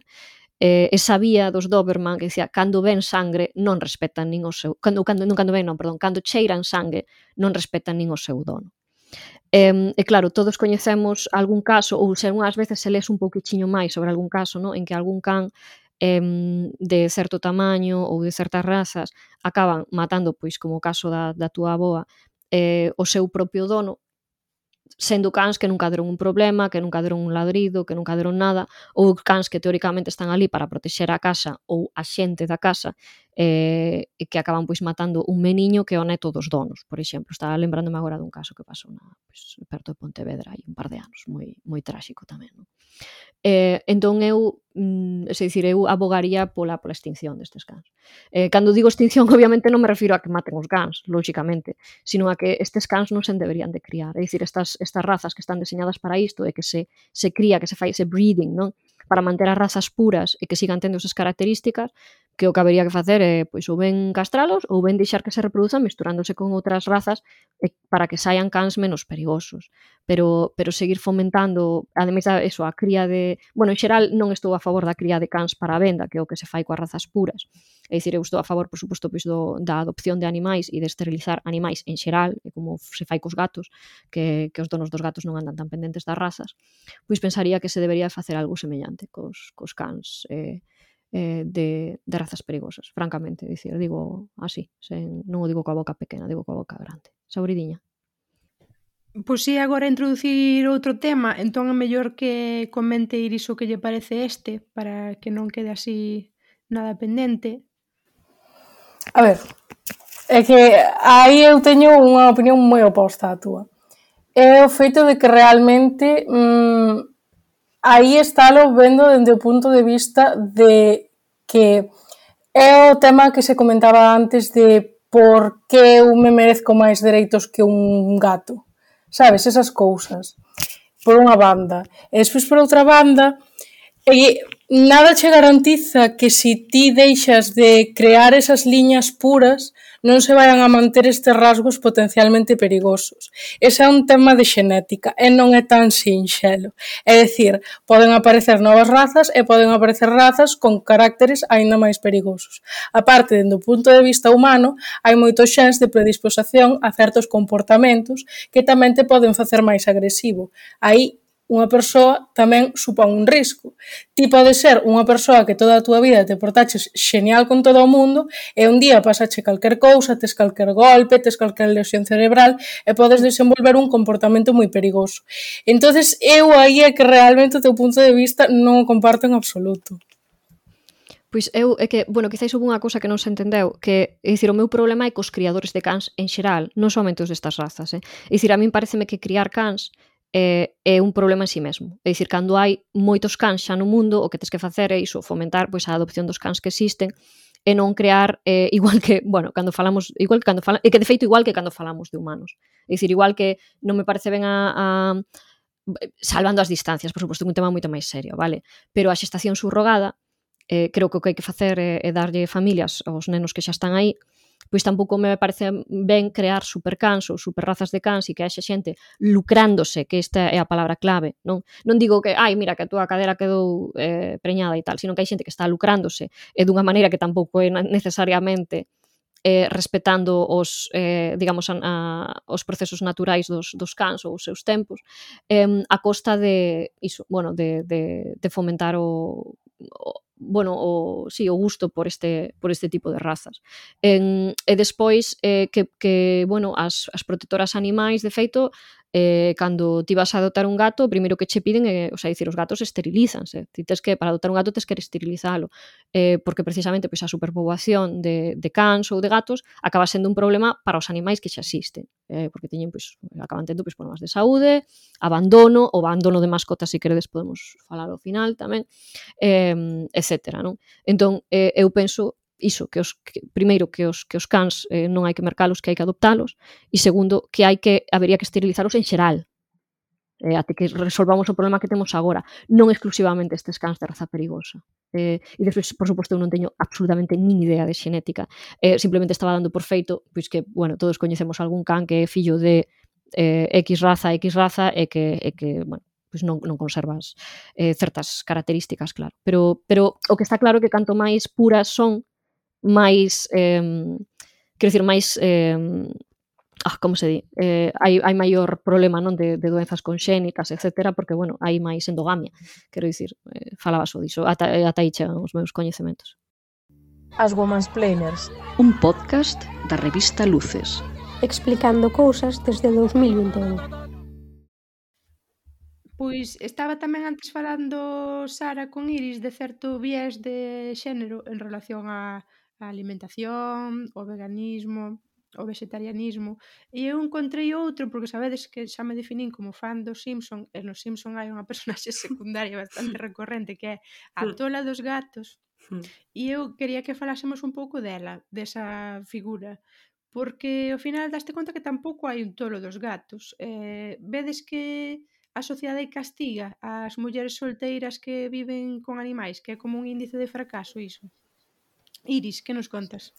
eh, esa vía dos Doberman que dicía cando ven sangre non respetan nin o seu cando, cando, non cando ven, non, perdón, cando cheiran sangue non respetan nin o seu dono. E, e claro, todos coñecemos algún caso, ou se algunhas veces se les un pouquichiño máis sobre algún caso, no? en que algún can eh, de certo tamaño ou de certas razas acaban matando, pois como o caso da, da túa aboa, eh, o seu propio dono sendo cans que nunca deron un problema, que nunca deron un ladrido, que nunca deron nada, ou cans que teóricamente están ali para protexer a casa ou a xente da casa eh, que acaban pois matando un meniño que é o neto dos donos, por exemplo. Estaba lembrándome agora dun caso que pasou na, pois, perto de Pontevedra hai un par de anos, moi, moi tráxico tamén. Non? Eh, entón eu, mm, se dicir, eu abogaría pola, pola extinción destes cans. Eh, cando digo extinción, obviamente non me refiro a que maten os cans, lóxicamente, sino a que estes cans non se deberían de criar. É dicir, estas, estas razas que están diseñadas para isto e que se, se cría, que se fai ese breeding, non? para manter as razas puras e que sigan tendo esas características, que o que habería que facer é pois ou ben castralos ou ben deixar que se reproduzan mesturándose con outras razas eh, para que saian cans menos perigosos, pero pero seguir fomentando ademais da eso a cría de, bueno, en xeral non estou a favor da cría de cans para a venda, que é o que se fai coas razas puras. É dicir, eu estou a favor, por suposto, pois do, da adopción de animais e de esterilizar animais en xeral, e como se fai cos gatos, que, que os donos dos gatos non andan tan pendentes das razas, pois pensaría que se debería facer algo semellante cos, cos cans eh, eh, de, de razas perigosas, francamente, dicir, digo así, sen, non o digo coa boca pequena, digo coa boca grande. Sauridiña. Pois se agora introducir outro tema, entón é mellor que comente ir iso que lle parece este para que non quede así nada pendente. A ver, é que aí eu teño unha opinión moi oposta á túa. É o feito de que realmente mmm, aí estálo vendo dende o punto de vista de que é o tema que se comentaba antes de por que eu me merezco máis dereitos que un gato. Sabes, esas cousas. Por unha banda. E despois por outra banda, e nada che garantiza que si ti deixas de crear esas liñas puras, non se vayan a manter estes rasgos potencialmente perigosos. Ese é un tema de xenética e non é tan sinxelo. É dicir, poden aparecer novas razas e poden aparecer razas con caracteres aínda máis perigosos. A parte, dende o punto de vista humano, hai moitos xens de predisposición a certos comportamentos que tamén te poden facer máis agresivo. Aí unha persoa tamén supón un risco. Ti pode ser unha persoa que toda a túa vida te portaches xenial con todo o mundo e un día pasache calquer cousa, tes calquer golpe, tes calquer lesión cerebral e podes desenvolver un comportamento moi perigoso. entonces eu aí é que realmente o teu punto de vista non o comparto en absoluto. Pois eu é que, bueno, quizáis houve unha cousa que non se entendeu, que, é dicir, o meu problema é cos criadores de cans en xeral, non somente os destas razas, eh? É dicir, a min pareceme que criar cans é, é un problema en sí mesmo. É dicir, cando hai moitos cans xa no mundo, o que tens que facer é iso, fomentar pois a adopción dos cans que existen e non crear eh, igual que, bueno, cando falamos, igual que cando falamos, e que de feito igual que cando falamos de humanos. É dicir, igual que non me parece ben a, a salvando as distancias, por suposto, que un tema moito máis serio, vale? Pero a xestación subrogada, eh, creo que o que hai que facer é, é darlle familias aos nenos que xa están aí, pois tampouco me parece ben crear supercans ou superrazas de cans e que haxa xente lucrándose, que esta é a palabra clave, non? Non digo que, ai, mira, que a túa cadera quedou eh, preñada e tal, sino que hai xente que está lucrándose e dunha maneira que tampouco é necesariamente eh, respetando os, eh, digamos, a, a, os procesos naturais dos, dos cans ou os seus tempos, eh, a costa de, iso, bueno, de, de, de fomentar o, o bueno, o, sí, o gusto por este, por este tipo de razas. En, e despois eh, que, que bueno, as, as protectoras animais, de feito, eh, cando ti vas a adotar un gato, o primeiro que che piden é, o sea, dicir, os gatos esterilízanse. Ti tes que, para adotar un gato, tes que esterilizalo. Eh, porque precisamente pois, a superpoboación de, de cans ou de gatos acaba sendo un problema para os animais que xa existen. Eh, porque teñen, pois, acaban tendo pois, problemas de saúde, abandono, o abandono de mascotas, se queredes podemos falar ao final tamén, eh, etc. Non? Entón, eh, eu penso iso, que os que, primeiro que os que os cans eh, non hai que mercalos, que hai que adoptalos, e segundo que hai que habería que esterilizalos en xeral. Eh, até que resolvamos o problema que temos agora, non exclusivamente estes cans de raza perigosa. Eh, e despois, por suposto, eu non teño absolutamente nin idea de xenética. Eh, simplemente estaba dando por feito, pois que, bueno, todos coñecemos algún can que é fillo de eh, X raza, X raza, e que, e que bueno, pois non, non conservas eh, certas características, claro. Pero, pero o que está claro é que canto máis puras son, máis eh, quero dicir máis eh, ah, como se di, eh, hai, hai maior problema non de, de doenzas conxénitas, etcétera, porque, bueno, hai máis endogamia, quero dicir, eh, falaba o diso, ata, ata aí chegan os meus coñecementos. As Women's Planers, un podcast da revista Luces, explicando cousas desde 2021. Pois estaba tamén antes falando Sara con Iris de certo viés de xénero en relación a, a alimentación, o veganismo, o vegetarianismo. E eu encontrei outro porque sabedes que xa me definín como fan do Simpson e no Simpson hai unha personaxe secundaria bastante recorrente que é a hmm. tola dos gatos. Hmm. E eu quería que falásemos un pouco dela desa figura porque ao final daste conta que tampouco hai un tolo dos gatos. Eh, vedes que a sociedade castiga as mulleres solteiras que viven con animais que é como un índice de fracaso iso? Iris, que nos contas?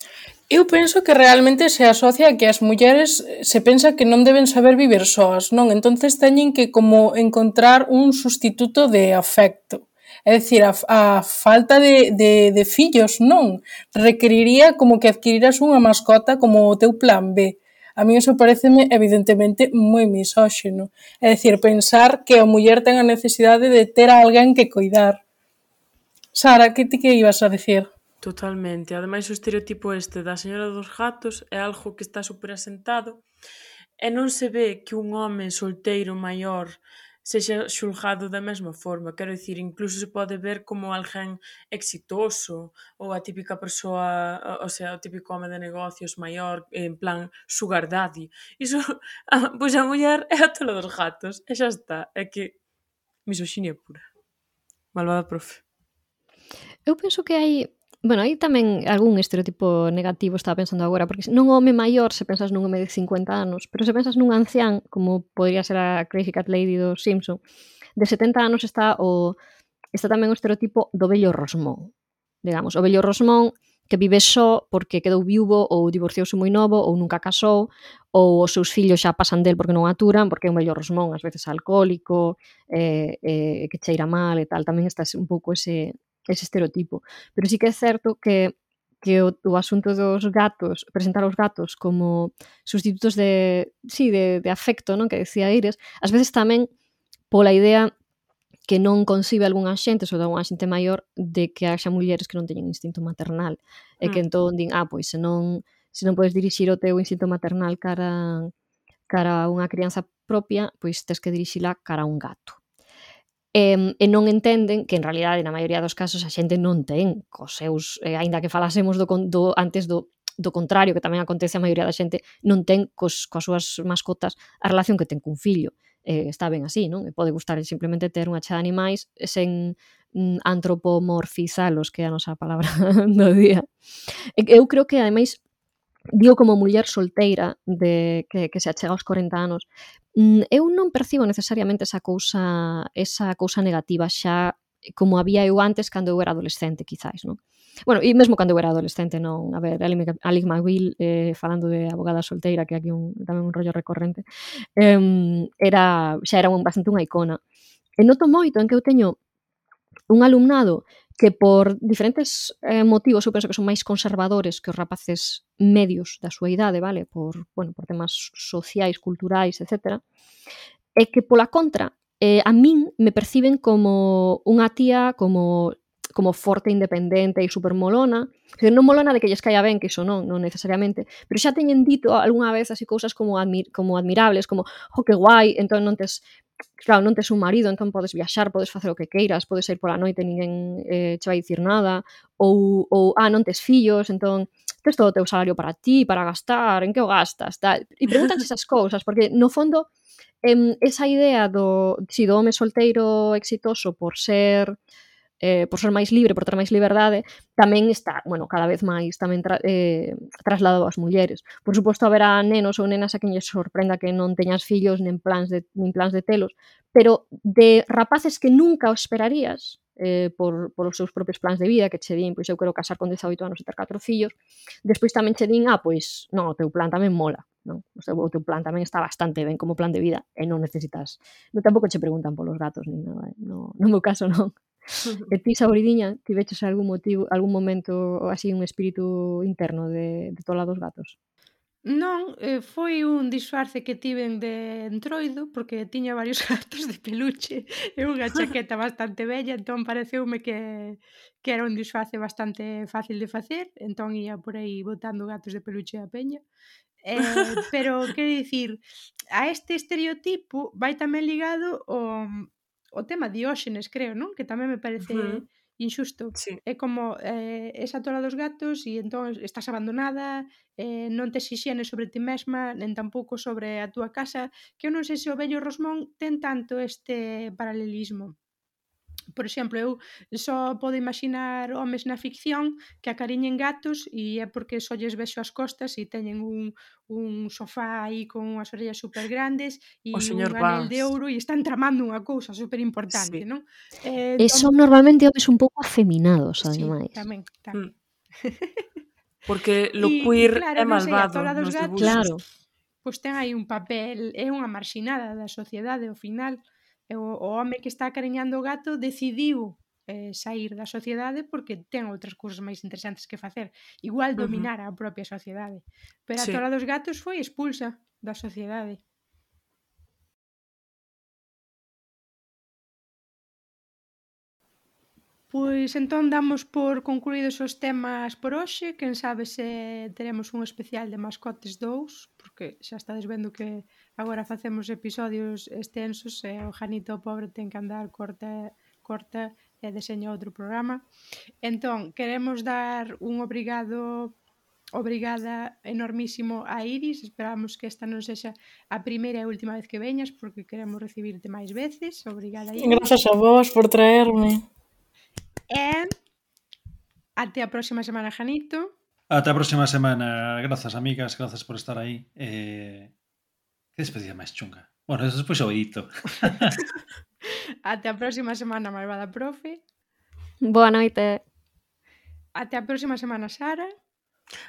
Eu penso que realmente se asocia que as mulleres eh, se pensa que non deben saber vivir soas, non? Entonces teñen que como encontrar un sustituto de afecto. É dicir, a, a falta de, de, de fillos non requeriría como que adquiriras unha mascota como o teu plan B. A mí iso pareceme evidentemente moi misóxeno. É dicir, pensar que a muller ten a necesidade de ter a alguén que cuidar. Sara, que ti que ibas a decir? Totalmente. Ademais, o estereotipo este da señora dos gatos é algo que está superasentado e non se ve que un home solteiro maior sexa xulgado da mesma forma. Quero dicir, incluso se pode ver como alguén exitoso ou a típica persoa, o sea, o típico home de negocios maior, en plan sugar daddy. Iso, ah, pois a muller é a tola dos gatos, e xa está. É que misoxinia pura. Malvada profe. Eu penso que hai Bueno, hai tamén algún estereotipo negativo estaba pensando agora, porque non home maior se pensas nun home de 50 anos, pero se pensas nun ancián, como podría ser a Crazy Cat Lady do Simpson, de 70 anos está o está tamén o estereotipo do vello rosmón. Digamos, o vello rosmón que vive só porque quedou viúvo ou divorciouse moi novo ou nunca casou ou os seus fillos xa pasan del porque non aturan porque é un vello rosmón, ás veces alcohólico eh, eh, que cheira mal e tal, tamén está un pouco ese, ese estereotipo. Pero sí que é certo que que o, o asunto dos gatos, presentar os gatos como sustitutos de, sí, de, de afecto, non? Que decía Iris, ás veces tamén pola idea que non concibe algunha xente, sobre algunha xente maior, de que haxa mulleres que non teñen instinto maternal. E que mm. entón din, ah, pois se non, se non podes dirixir o teu instinto maternal cara, cara a unha crianza propia, pois tes que dirixila cara a un gato e, e non entenden que en realidade na maioría dos casos a xente non ten cos seus, eh, aínda que falásemos do, do antes do do contrario, que tamén acontece a maioría da xente, non ten cos, coas súas mascotas a relación que ten cun fillo. Eh, está ben así, non? E pode gustar simplemente ter unha chea de animais sen mm, antropomorfizalos, que é a nosa palabra do día. Eu creo que, ademais, digo como muller solteira de que, que se achega aos 40 anos, mm, eu non percibo necesariamente esa cousa esa cousa negativa xa como había eu antes cando eu era adolescente, quizáis, non? Bueno, e mesmo cando eu era adolescente, non? A ver, Alec McGill, eh, falando de abogada solteira, que aquí un, tamén un rollo recorrente, eh, era, xa era un, bastante unha icona. E noto moito en que eu teño un alumnado que por diferentes eh, motivos eu penso que son máis conservadores que os rapaces medios da súa idade, vale, por, bueno, por temas sociais, culturais, etc. E que pola contra, eh, a min me perciben como unha tía como como forte independente e super molona. que non molona de que lles caia ben, que iso non, non necesariamente, pero xa teñen dito algunha vez así cousas como, admir, como admirables, como, oh, jo, que guai, entón non tes claro, non tes un marido, entón podes viaxar, podes facer o que queiras, podes ir pola noite, e ninguén eh, che vai dicir nada, ou, ou ah, non tes fillos, entón tes todo o teu salario para ti, para gastar, en que o gastas, tal. E pregúntanse esas cousas, porque no fondo em, esa idea do, si do home solteiro exitoso por ser eh, por ser máis libre, por ter máis liberdade, tamén está, bueno, cada vez máis tamén tra eh, trasladado ás mulleres. Por suposto, haberá nenos ou nenas a quen lles sorprenda que non teñas fillos nen plans de, nin plans de telos, pero de rapaces que nunca o esperarías, eh, por, por os seus propios plans de vida, que che din, pois eu quero casar con 18 anos e ter 4 fillos, despois tamén che din, ah, pois, non, o teu plan tamén mola, non? O, seu, o teu plan tamén está bastante ben como plan de vida e non necesitas, non tampouco che preguntan polos gatos, nin nada, eh? no, no meu caso non. E ti, Sauridiña, tiveches algún motivo, algún momento así un espírito interno de, de tola dos gatos? Non, eh, foi un disfarce que tiven de entroido porque tiña varios gatos de peluche e unha chaqueta bastante bella entón pareceume que, que era un disfarce bastante fácil de facer entón ia por aí botando gatos de peluche a peña Eh, pero, quero dicir, a este estereotipo vai tamén ligado o, o tema Dióxenes, creo, non? Que tamén me parece uh -huh. inxusto. Sí. É como eh, esa tola dos gatos e entón estás abandonada, eh, non tes hixiene sobre ti mesma, nen tampouco sobre a túa casa, que eu non sei se o vello Rosmón ten tanto este paralelismo. Por exemplo, eu só podo imaginar homes na ficción que acariñen gatos e é porque só lles vexo as costas e teñen un, un sofá aí con as orellas super grandes e o señor un anel de ouro e están tramando unha cousa super importante, sí. non? Eh, e son normalmente homes un pouco afeminados, ademais. Sí, tamén, tamén. Mm. Porque lo y, queer claro, é malvado non sei, nos gatos, Claro. Pois ten aí un papel, é unha marxinada da sociedade ao final o, o home que está cariñando o gato decidiu eh, sair da sociedade porque ten outras cousas máis interesantes que facer. Igual dominar uh -huh. a propia sociedade. Pero sí. a tola dos gatos foi expulsa da sociedade. Pois entón damos por concluídos os temas por hoxe, quen sabe se teremos un especial de mascotes 2 que xa estades vendo que agora facemos episodios extensos e o Janito pobre ten que andar corta, corta e deseña outro programa. Entón, queremos dar un obrigado obrigada enormísimo a Iris, esperamos que esta non sexa a primeira e última vez que veñas porque queremos recibirte máis veces. Obrigada Iris. Grazas a vos por traerme. E até a próxima semana, Janito. Ata a próxima semana. Grazas, amigas, grazas por estar aí. Eh, que despedida máis chunga. Bueno, despois o edito. Até a próxima semana, malvada profe. Boa noite. Até a próxima semana, Sara.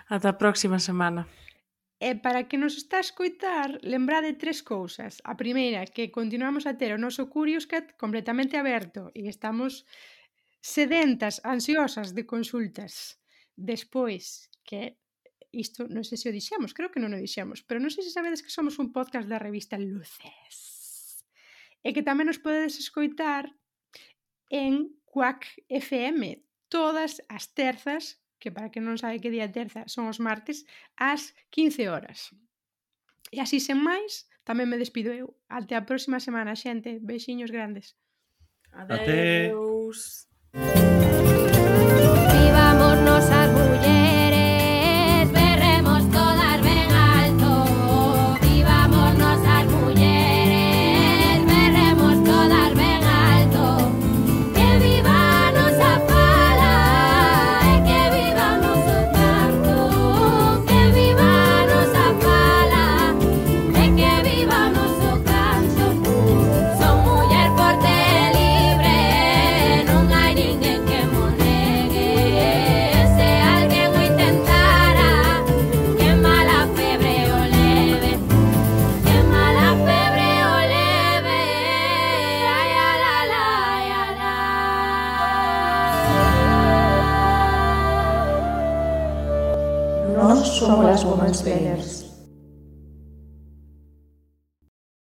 Até a próxima semana. E para que nos está a escoitar, lembrade tres cousas. A primeira, que continuamos a ter o noso Curious Cat completamente aberto e estamos sedentas, ansiosas de consultas. Despois, que isto non sei se o dixemos, creo que non o dixemos, pero non sei se sabedes que somos un podcast da revista Luces. E que tamén nos podedes escoitar en Quack FM todas as terzas, que para que non sabe que día terza son os martes, ás 15 horas. E así sen máis, tamén me despido eu. Até a próxima semana, xente. Beixiños grandes. Adeus. Adeus. Vivamos nosas bullas. Venus.